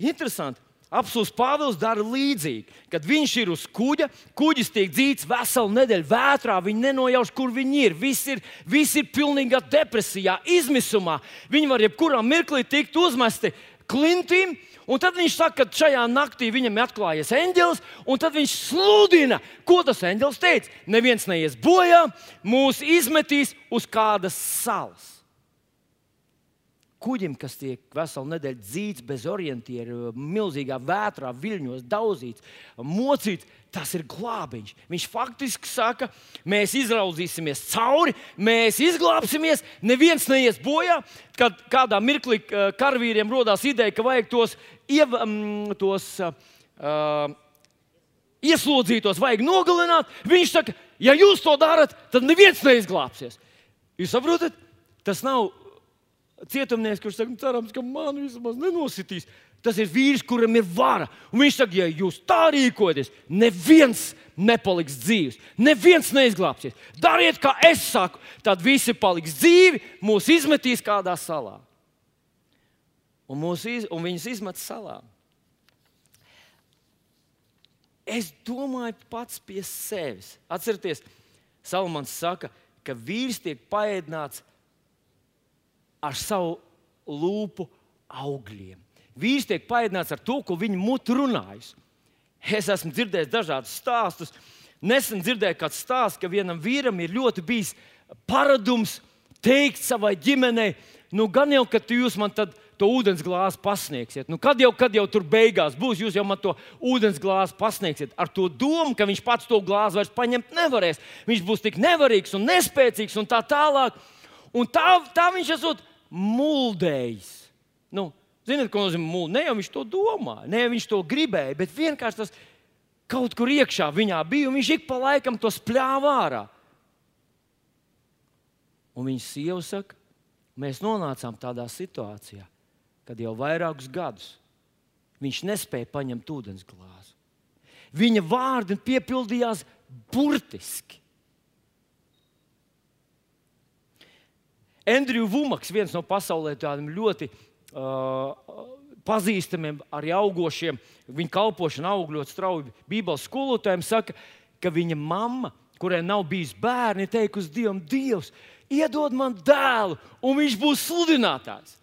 Interesanti. Apsūdzis Pāvils dara līdzīgi. Kad viņš ir uz kuģa, kuģis tiek dzīts veselu nedēļu vētrā, viņi nenojauš, kur viņi ir. Visi ir, visi ir pilnīgā depresijā, izmisumā. Viņi var jebkurā mirklī tikt uzmesti klintīm. Un tad viņš saka, ka šajā naktī viņam ir atklājies eņģelis, un tad viņš sludina, ko tas eņģelis teica. Neviens neies bojā, mūs izmetīs uz kādas salas kuģim, kas tiek veselu nedēļu dzīts bez orientieru, milzīgā vētrā, viļņos, daudzīts, mocīts. Tas ir glābiņš. Viņš faktiski saka, mēs izraudzīsimies cauri, mēs izglābsimies, neviens neies bojā. Kad kādā mirklī eh, karavīriem radās ideja, ka vajag tos, iev, um, tos uh, ieslodzītos, vajag nogalināt, viņš saka, ja jūs to darat, tad neviens neizglābsies. Jūs saprotat? Tas nav cietumnieks, kurš saka, cerams, ka man vismaz nenositīs. Tas ir vīrs, kuram ir vara. Un viņš saka, ja jūs tā rīkojaties, neviens nepaliks dzīves, neviens neizglābsies. Dariet, kā es saku, tad visi paliks dzīvi, mūs izmetīs kādā salā. Un, iz, un viņus izmet salā. Es domāju pats pie sevis. Atcerieties, Salmans saka, ka vīrs tiek paēdināts ar savu lūpu augļiem. Vīrs tiek paēdināts ar to, ko viņa mute runājas. Es esmu dzirdējis dažādus stāstus. Nesen dzirdēju kādu stāstu, ka vienam vīram ir ļoti bijis paradums teikt savai ģimenei, nu, gan jau, ka jūs man to ūdens glāzi pasniegsiet. Nu, kad, jau, kad jau tur beigās būs, jūs jau man to ūdens glāzi pasniegsiet. Ar to domu, ka viņš pats to glāzi vairs paņemt nevarēs. Viņš būs tik nevarīgs un nespēcīgs un tā tālāk. Un tā, tā viņš esot muldējis. Nu, Ziniet, ko nozīmē mūžs? Ne jau viņš to domāja, ne jau viņš to gribēja, bet vienkārši tas kaut kur iekšā viņā bija, un viņš ik pa laikam to spļāva ārā. Un viņa sieva saka, mēs nonācām tādā situācijā, kad jau vairākus gadus viņš nespēja paņemt ūdens glāzi. Viņa vārdi piepildījās burtiski. Andrew Vumaks, viens no pasaulē tādiem ļoti uh, pazīstamiem, arī augošiem, viņa kalpošana aug ļoti strauji. Bībeles skolotājiem saka, ka viņa mamma, kurai nav bijis bērni, teikusi Dievam, Dievs, iedod man dēlu, un viņš būs sludinātājs.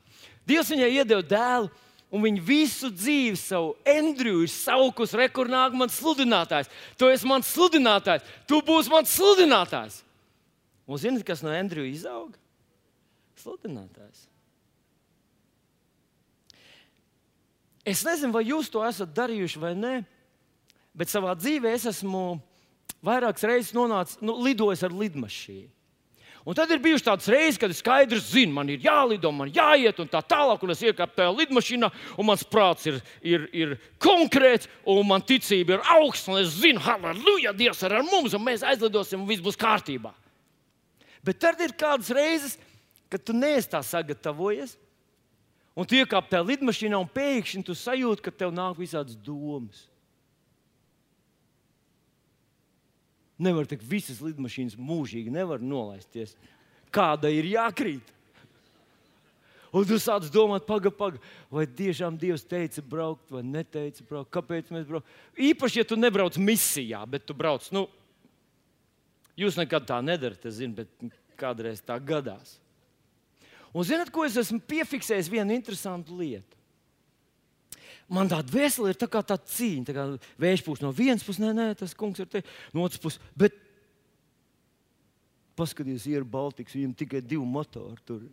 Dievs viņai iedeva dēlu. Un viņa visu dzīvi savu Andriju ir saukusi, rekurnāk, man sludinātājs. Tu esi mans sludinātājs, tu būsi mans sludinātājs. Un zināt, kas no Andrija izauga? Sludinātājs. Es nezinu, vai jūs to esat darījuši vai nē, bet savā dzīvē es esmu vairākas reizes nonācis, nu, lidojis ar lidmašīnu. Un tad ir bijušas tādas reizes, kad es skaidri zinu, man ir jālido, man jāiet un tā tālāk, un es iekāpu tajā lidmašīnā, un mans prāts ir, ir, ir konkrēts, un man ticība ir augsta, un es zinu, halleluja, Dievs ir ar mums, un mēs aizlidosim, un viss būs kārtībā. Bet tad ir kādas reizes, ka tu neesi tā sagatavojies. Un tu iekāp tajā lidmašīnā un pēkšņi tu sajūti, ka tev nāk visādas domas. Nevar teikt, visas lidmašīnas mūžīgi nevar nolaisties. Kāda ir jākrīt? Un tu sāc domāt, pagaidi, pagaidi, vai tiešām Dievs teica, braukt, vai neteica, braukt. Kāpēc mēs braucam? Īpaši, ja tu nebrauc misijā, bet tu brauc. Nu, jūs nekad tā nedarat, es zinu, bet kādreiz tā gadās. Un zināt, ko es esmu piefiksējis? Vienu interesantu lietu. Man tā dvēsele ir tā kā tā cīņa, tā kā vējš pūš no vienas puses, nē, nē, tas kungs ir te no otras puses. Bet paskatieties, ir Baltiks, viņam tikai divi motori. Tur.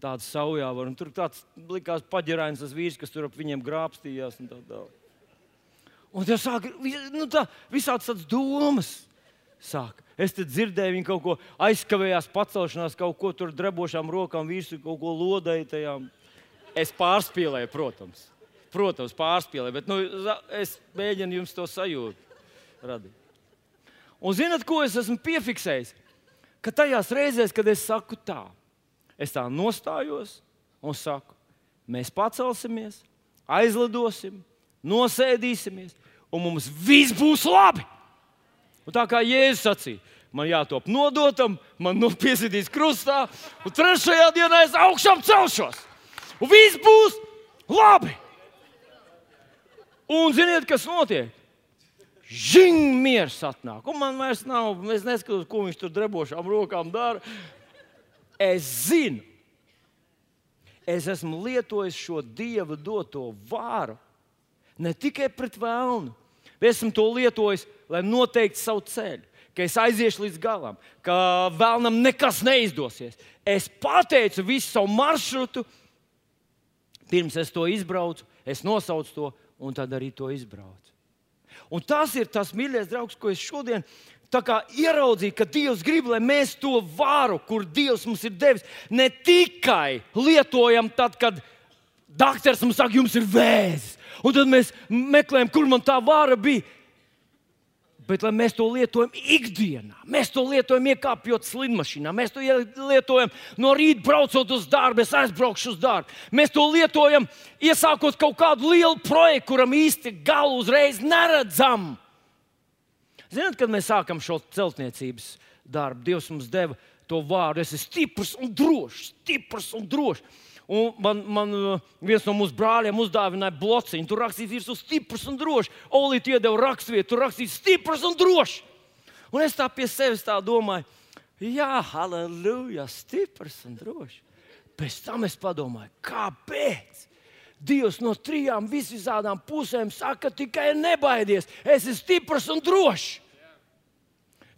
Tāds saujā var, un tur tāds likās paģirājums, tas vīrs, kas tur ap viņiem grābstījās. Un tā, tā. un tas sāk, nu, tā, visādas tādas domas sāk. Es dzirdēju, viņi kaut ko aizkavējās, pacelšanās, kaut ko tur drebošām rokām, virsū kaut ko lodēju. Tajām. Es pārspīlēju, protams. Protams, pārspīlēju, bet nu, es mēģinu jums to sajūtu radīt. Un zinat, ko es esmu piefiksējis? Ka tajās reizēs, kad es saku tā, es tā nostājos un saku, mēs pacelsimies, aizlidosim, nosēdīsimies, un mums viss būs labi. Un tā kā Jēzus sacīja, man jātop nodotam, man nopiesitīs krustā, un trešajā dienā es augšām celšos. Un viss būs labi. Un ziniet, kas notiek? Žing, miers atnāk. Un man vairs nav, es neskatos, ko viņš tur drebošām rokām dara. Es zinu, es esmu lietojis šo dieva doto vāru ne tikai pret vēlnu, esmu to lietojis, lai noteiktu savu ceļu. Ka es aiziešu līdz galam, ka vēlnam nekas neizdosies. Es pateicu visu savu maršrutu, pirms es to izbraucu, es nosaucu to un tad arī to izbraucu. Un tas ir tas mīļākais draugs, ko es šodien ieraudzīju, ka Dievs grib, lai mēs to varu, kur Dievs mums ir devis, ne tikai lietojam tad, kad doktors mums saka, jums ir vēzis. Un tad mēs meklējam, kur man tā vara bija. Bet mēs to lietojam ikdienā, mēs to lietojam iekāpjot slidmašīnā, mēs to lietojam no rīta braucot uz darbu, es aizbraukšu uz darbu. Mēs to lietojam iesākot kaut kādu lielu projektu, kuram īsti galu uzreiz neredzam. Ziniet, kad mēs sākam šo celtniecības darbu, Dievs mums deva to vārdu. Es esmu stiprs un drošs, stiprs un drošs. Un man, man uh, viens no mūsu brāļiem uzdāvināja blociņu. Tur rakstīts, ir stiprs un drošs. Olīte iedeva raksturvietu, tur rakstīts, stiprs un drošs. Un es tā pie sevis tā domāju, jā, halleluja, stiprs un drošs. Pēc tam es padomāju, kāpēc? Dievs no trijām visām pusēm saka, tikai nebaidies, es esmu stiprs un drošs.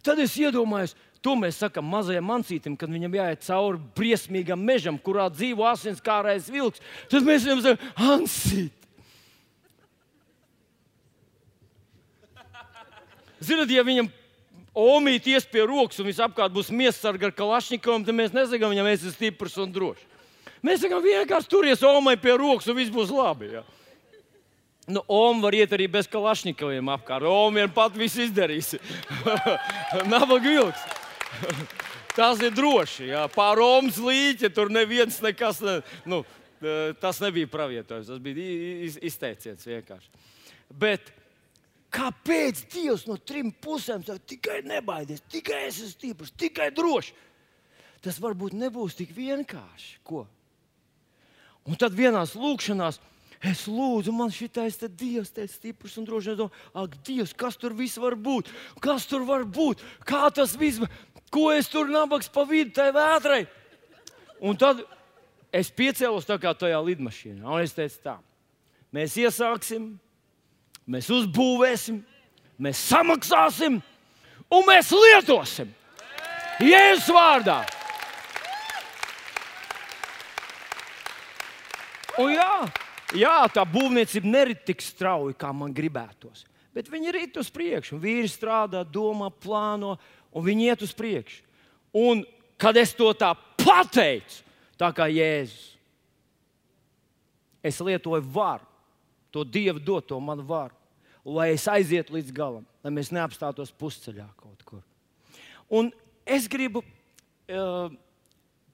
Tad es iedomājos, To mēs sakām mazajam mancītam, kad viņam jāiet cauri briesmīgam mežam, kurā dzīvo asinskārais vilks. Tad mēs viņam sakām, Ansīt! Ziniet, ja viņam omīt ies pie rokas un visapkārt būs miesasarga ar kalašņikoviem, tad mēs nesakām viņam, es esmu stiprs un drošs. Mēs sakām, vienkārši turies omai pie rokas un viss būs labi. Ja? Nu, Oma var iet arī bez kalašņikoviem apkārt. Oma vien pat viss izdarīs. Nabaga vilks. Tas ir droši. Jā. Pār Romas līķi tur neviens nekas. Ne, nu, tas nebija pravietojums, tas bija iz, izteiciens vienkārši. Bet kāpēc Dievs no trim pusēm saka, tikai nebaidies, tikai es esmu stiprs, tikai drošs? Tas varbūt nebūs tik vienkārši. Ko? Un tad vienās lūkšanās Es lūdzu, man šitais te Dievs, te stiprs un drošs. Es domāju, ak, Dievs, kas tur viss var būt? Kas tur var būt? Kā tas viss, ko es tur nabaks pa vidu tai vētrai? Un tad es piecēlos tā kā tajā lidmašīnā. Un es teicu tā, mēs iesāksim, mēs uzbūvēsim, mēs samaksāsim un mēs lietosim. Jēzus vārdā! Un jā, Jā, tā būvniecība nerit tik strauji, kā man gribētos. Bet viņi ir uz priekšu. Vīri strādā, domā, plāno, un viņi iet uz priekšu. Un kad es to tā pateicu, tā kā Jēzus, es lietoju varu, to Dievu doto manu varu, lai es aizietu līdz galam, lai mēs neapstātos pusceļā kaut kur. Un es gribu. Uh,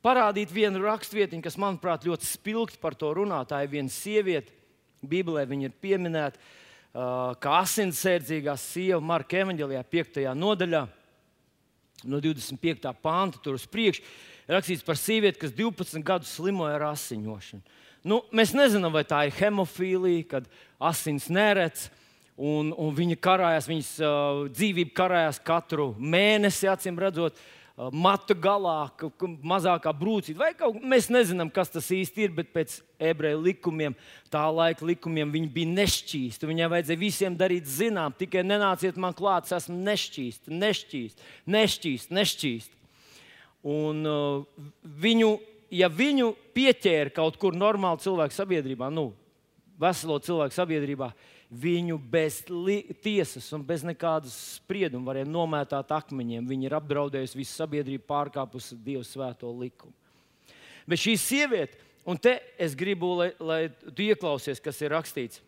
parādīt vienu rakstvietiņu, kas, manuprāt, ļoti spilgti par to runā. Tā ir viena sieviete, Bībelē viņa ir pieminēta uh, kā asinsērdzīgā sieva Marka Evanģelijā, 5. nodaļā, no 25. panta tur uz priekšu. Rakstīts par sievieti, kas 12 gadus slimoja ar asiņošanu. Nu, mēs nezinām, vai tā ir hemofīlija, kad asins neredz. Un, un viņa karājās, viņas uh, dzīvība karājās katru mēnesi, acīm redzot. Uh, matu galā, mazākā brūcīte. Vai kaut kā mēs nezinām, kas tas īsti ir, bet pēc ebreju likumiem, tā laika likumiem, viņi bija nešķīsti. Viņai vajadzēja visiem darīt zinām, tikai nenāciet man klāt, es esmu nešķīsti, nešķīsti, nešķīsti. nešķīsti. Un uh, viņu, ja viņu pieķēra kaut kur normāli cilvēku sabiedrībā, nu, veselo cilvēku sabiedrībā, viņu bez tiesas un bez nekādas sprieduma varēja nomētāt akmeņiem. Viņa ir apdraudējusi visu sabiedrību, pārkāpusi Dieva svēto likumu. Bet šī sieviete, un te es gribu, lai, lai tu ieklausies, kas ir rakstīts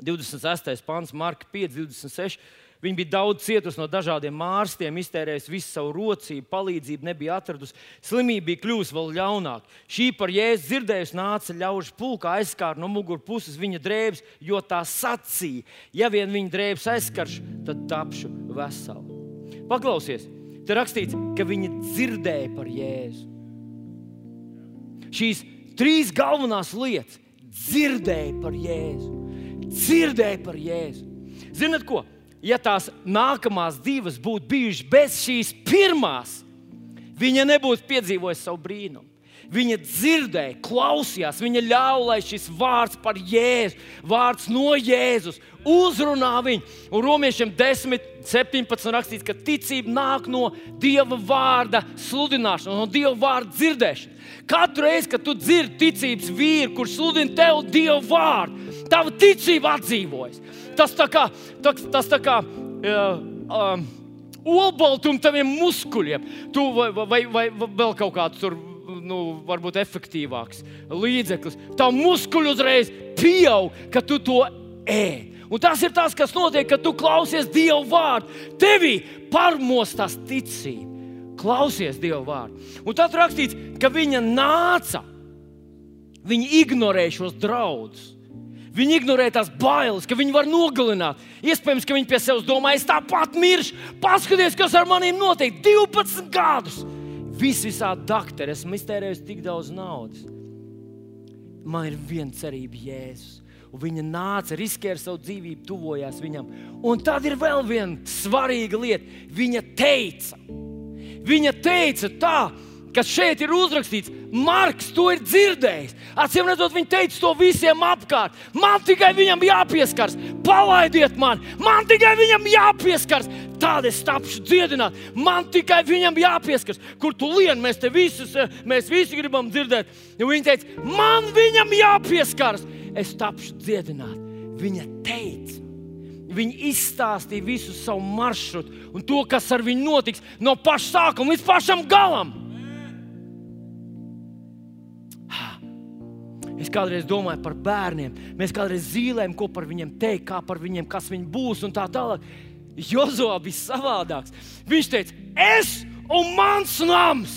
26. pāns, Marka 5, 26. Viņa bija daudz cietusi no dažādiem ārstiem, iztērējusi visu savu rocību, palīdzību nebija atradusi. Slimība bija kļuvusi vēl ļaunāka. Šī par jēzu dzirdējusi nāca ļaužu pulkā, aizskāra no mugurpuses viņa drēbes, jo tā sacīja, ja vien viņa drēbes aizskarš, tad tapšu vesela. Paklausies, te rakstīts, ka viņi dzirdēja par Jēzu. Šīs trīs galvenās lietas - dzirdēja par Jēzu. Dzirdēja par Jēzu. Ziniet, ko? Ja tās nākamās divas būtu bijušas bez šīs pirmās, viņa nebūtu piedzīvojusi savu brīnumu. Viņa dzirdēja, klausījās, viņa ļāva, lai šis vārds par Jēzu, vārds no Jēzus, uzrunā viņu. Un romiešiem 10, 17 rakstīts, ka ticība nāk no Dieva vārda sludināšanas, no Dieva vārda dzirdēšanas. Katru reizi, kad tu dzirdi ticības vīru, kurš sludina tev Dieva vārdu, tava ticība atdzīvojas. Tas tā kā, tas, tas tā kā uh, um, olbaltums taviem muskuļiem, tu vai, vai, vai, vai vēl kaut kāds tur nu, varbūt efektīvāks līdzeklis. Tā muskuļi uzreiz pieaug, ka tu to ēd. Un tas ir tas, kas notiek, kad tu klausies Dieva vārdu. Tevī parmostās ticība. Klausies Dieva vārdu. Un tad rakstīts, ka viņa nāca. Viņi ignorē šos draudus. Viņi ignorē tās bailes, ka viņi var nogalināt. Iespējams, ka viņi pie sevis domā, es tāpat miršu. Paskaties, kas ar maniem notiek 12 gadus. Visi visādi doktori, esmu iztērējis tik daudz naudas. Man ir viena cerība, Jēzus. Un viņa nāca, riskēja savu dzīvību, tuvojās viņam. Un tad ir vēl viena svarīga lieta. Viņa teica, viņa teica tā, kas šeit ir uzrakstīts, Marks to ir dzirdējis. Atcīm redzot, viņš teica to visiem apkārt. Man tikai viņam jāpieskars, palaidiet man, man tikai viņam jāpieskars. Tāda es tapšu dziedināt. Man tikai viņam jāpieskars, kur tu lien, mēs te visus, mēs visi gribam dzirdēt. Jo viņa teica, man viņam jāpieskars, es tapšu dziedināt. Viņa teica. Viņi izstāstīja visu savu maršrutu un to, kas ar viņu notiks no paša sākuma līdz pašam galam. Es kādreiz domāju par bērniem. Mēs kādreiz zīmējam, ko par viņiem teikt, kā par viņiem, kas viņi būs un tā tālāk. Jozo bija savādāks. Viņš teica, es un mans nams.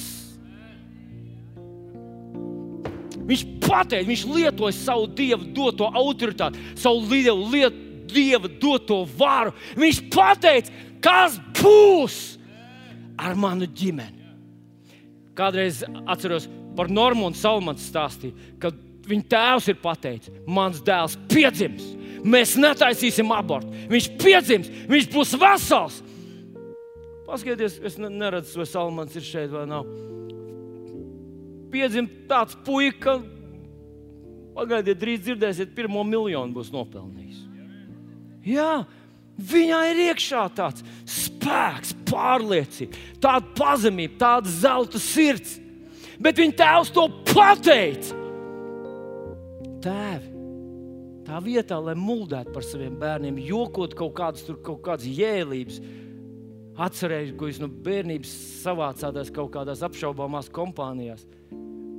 Viņš pateica, viņš lietoja savu dievu doto autoritāti, savu dievu, liet, dievu doto varu. Viņš pateica, kas būs ar manu ģimeni. Kādreiz atceros par Normānu Salmanu stāstīju, kad viņa tēvs ir pateicis, mans dēls piedzims. Mēs netaisīsim abortu. Viņš piedzims, viņš būs vesels. Paskatieties, es neredzu, vai Salmans ir šeit vai nav. Piedzim tāds puika, pagaidiet, drīz dzirdēsiet, pirmo miljonu būs nopelnījis. Jā, viņā ir iekšā tāds spēks, pārliecība, tāda pazemība, tāda zelta sirds. Bet viņa tēvs to pateica. Tēvi, tā vietā, lai muldētu par saviem bērniem, jokot kaut kādas, tur, kaut kādas jēlības, atcerēties, ko jūs no bērnības savācāties kaut kādās apšaubāmās kompānijās.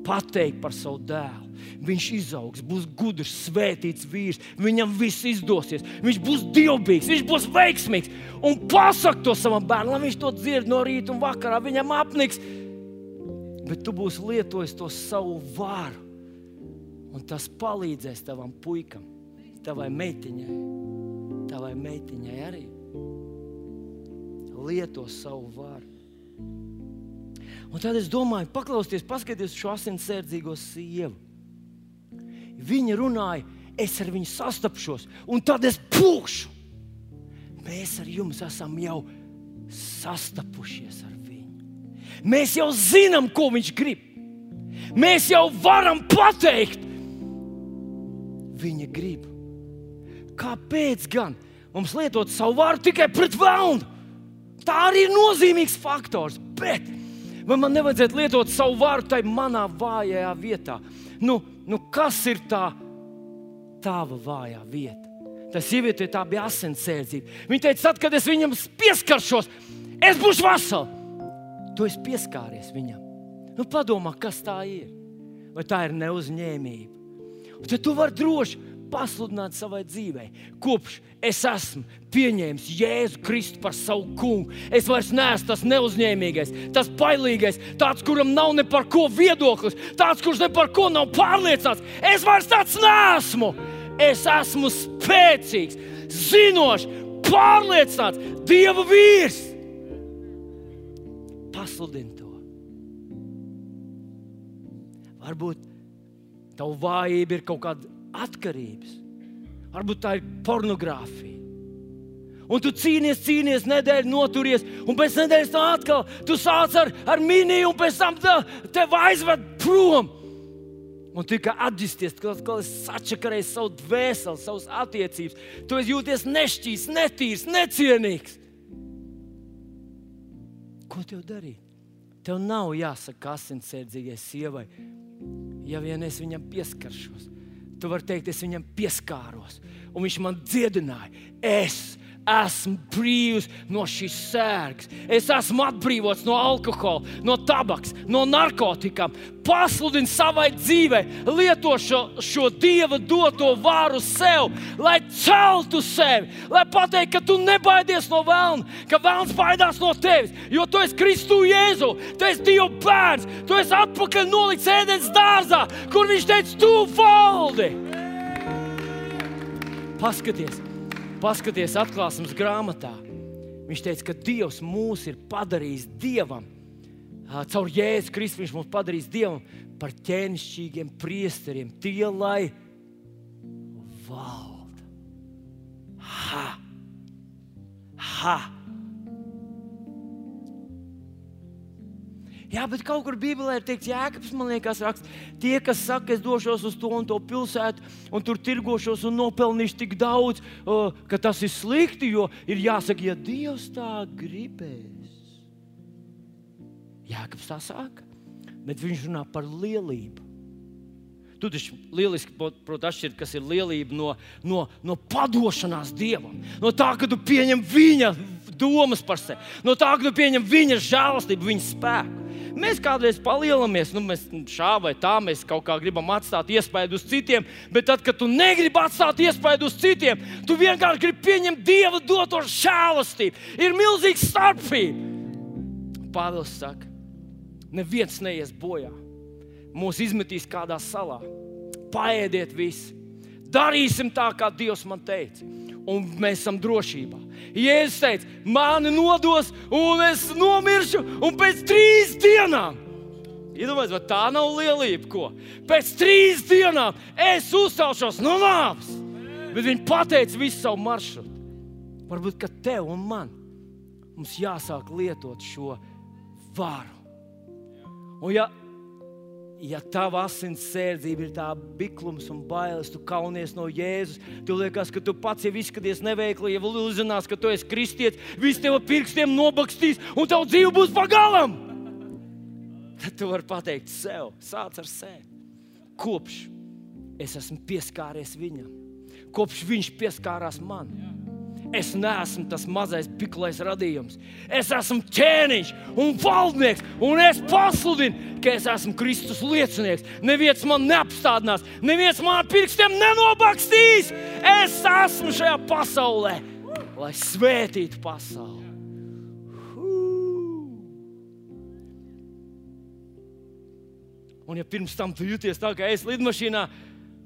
Pateikt par savu dēlu. Viņš izaugs, būs gudrs, svētīts vīrs. Viņam viss izdosies. Viņš būs dievbijīgs, viņš būs veiksmīgs. Un pasak to savam bērnam, lai viņš to dzird no rīta un vakarā. Viņam apniks. Bet tu būsi lietojis to savu varu Un tas palīdzēs tavam puikam, tavai meitiņai, tavai meitiņai arī. Lieto savu varu. Un tad es domāju, paklausieties, paskatieties šo asinsērdzīgo sievu. Viņa runāja, es ar viņu sastapšos, un tad es pūkšu. Mēs ar jums esam jau sastapušies ar viņu. Mēs jau zinām, ko viņš grib. Mēs jau varam pateikt, viņa grib. Kāpēc gan mums lietot savu vārdu tikai pret vēlnu? Tā arī ir nozīmīgs faktors. Bet vai man nevajadzētu lietot savu vārdu tajā manā vājajā vietā? Nu, nu kas ir tā tava vājā vieta? Tā sieviete tā bija asinsēdzība. Viņa teica, tad, kad es viņam pieskaršos, es būšu vesels. Tu esi pieskāries viņam. Nu, padomā, kas tā ir. Vai tā ir neuzņēmība? Un tad tu vari droši pasludināt savai dzīvei. Kopš es esmu pieņēmis Jēzu Kristu par savu kungu, es vairs neesmu tas neuzņēmīgais, tas bailīgais, tāds, kuram nav ne par ko viedoklis, tāds, kurš ne par ko nav pārliecināts. Es vairs tāds neesmu. Es esmu spēcīgs, zinošs, pārliecināts, Dieva vīrs. Pasludini to. Varbūt tava vājība ir kaut kāda atkarības, varbūt tā ir pornogrāfija. Un tu cīnies, cīnies, nedēļu noturies, un pēc nedēļas tam atkal tu sāc ar, ar miniju, un pēc tam te, tev aizved prom. Un tu kā atģisties, ka kaut kas sačakarēs savu dvēseli, savas attiecības. Tu jūties nešķīs, netīrs, necienīgs. Ko tev darīt? Tev nav jāsaka asinsēdzīgai sievai, ja vien es viņam pieskaršos. Tu vari teikt, es viņam pieskāros, un viņš man dziedināja. Es esmu brīvs no šīs sērgas. Es esmu atbrīvots no alkohola, no tabaks, no narkotikām. Pasludini savai dzīvei, lieto šo, šo dieva doto vāru sev, lai celtu sevi, lai pateiktu, ka tu nebaidies no vēlna, ka vēlns baidās no tevis, jo tu esi Kristu Jēzu, tu esi Dieva bērns, tu esi atpakaļ nolikts ēdienas dārzā, kur viņš teica, tu valdi. Paskaties! Paskaties, atklāsmes grāmatā. Viņš teica, ka Dievs mūs ir padarījis dievam. Caur Jēzu Kristu viņš mūs padarīs dievam par ķēnišķīgiem priesteriem. Tie, lai valda. Ha! Ha! Jā, bet kaut kur Bībelē ir teikts, Jēkabs, man liekas, raksts, tie, kas saka, es došos uz to un to pilsētu, un tur tirgošos un nopelnīšu tik daudz, ka tas ir slikti, jo ir jāsaka, ja Dievs tā gribēs. Jēkabs tā saka, bet viņš runā par lielību. Tu taču lieliski proti, atšķirt, kas ir lielība no, no, no padošanās Dievam. No tā, ka tu pieņem viņa domas par sevi, no tā, ka tu pieņem viņa žēlastību, viņa spēku. Mēs kādreiz palielinamies, nu, mēs šā vai tā, mēs kaut kā gribam atstāt iespēju uz citiem, bet tad, kad tu negribi atstāt iespēju uz citiem, tu vienkārši gribi pieņemt Dieva doto žēlastību. Ir milzīga starpība. Pāvils saka, neviens neies bojā. Mūs izmetīs kādā salā. Paēdiet visi. Darīsim tā, kā Dievs man teica un mēs esam drošībā. Jēzus teica, mani nodos, un es nomiršu, un pēc trīs dienām. Iedomājieties, vai tā nav lielība, ko? Pēc trīs dienām es uzcelšos no nāves. Bet viņi pateica visu savu maršrutu. Varbūt, ka tev un man mums jāsāk lietot šo varu. Un ja ja tava asins sērdzība ir tā biklums un bailes, tu kaunies no Jēzus, tu liekas, ka tu pats jau izskaties neveikli, jau uzzinās, ka tu esi kristietis, viss tev pirkstiem nobakstīs un tev dzīve būs pagalam. Tad tu vari pateikt sev, sāc ar sevi. Kopš es esmu pieskāries viņam, kopš viņš pieskārās man. Jā Es neesmu tas mazais biklais radījums. Es esmu ķēniņš un valdnieks, un es pasludinu, ka es esmu Kristus liecinieks. Neviens man neapstādinās, neviens man pirkstiem nenobakstīs. Es esmu šajā pasaulē, lai svētītu pasauli. Un, ja pirms tam tu jūties tā, kā es lidmašīnā,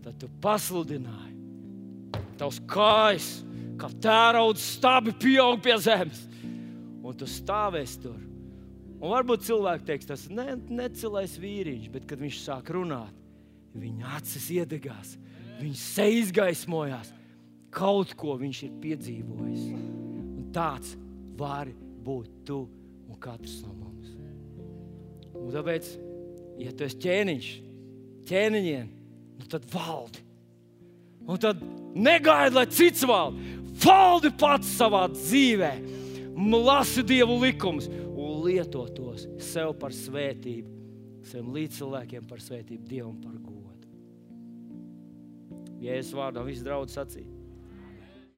tad tu pasludināji. Tavs kājas kā tērauda stabi pieaug pie zemes. Un tu stāvēsi tur. Un varbūt cilvēki teiks, tas ir ne, necilais vīriņš, bet kad viņš sāk runāt, viņa acis iedegās, viņa sejas gaismojās. Kaut ko viņš ir piedzīvojis. Un tāds var būt tu un katrs no mums. Un tāpēc, ja tu esi ķēniņš, ķēniņiem, nu tad valdi. Un tad negaidi, lai cits valda. Valdi pats savā dzīvē, lasi Dievu likumus un lieto tos sev par svētību, saviem līdzcilvēkiem par svētību, Dievam par godu. Jēzus vārdā viss draudz sacīja.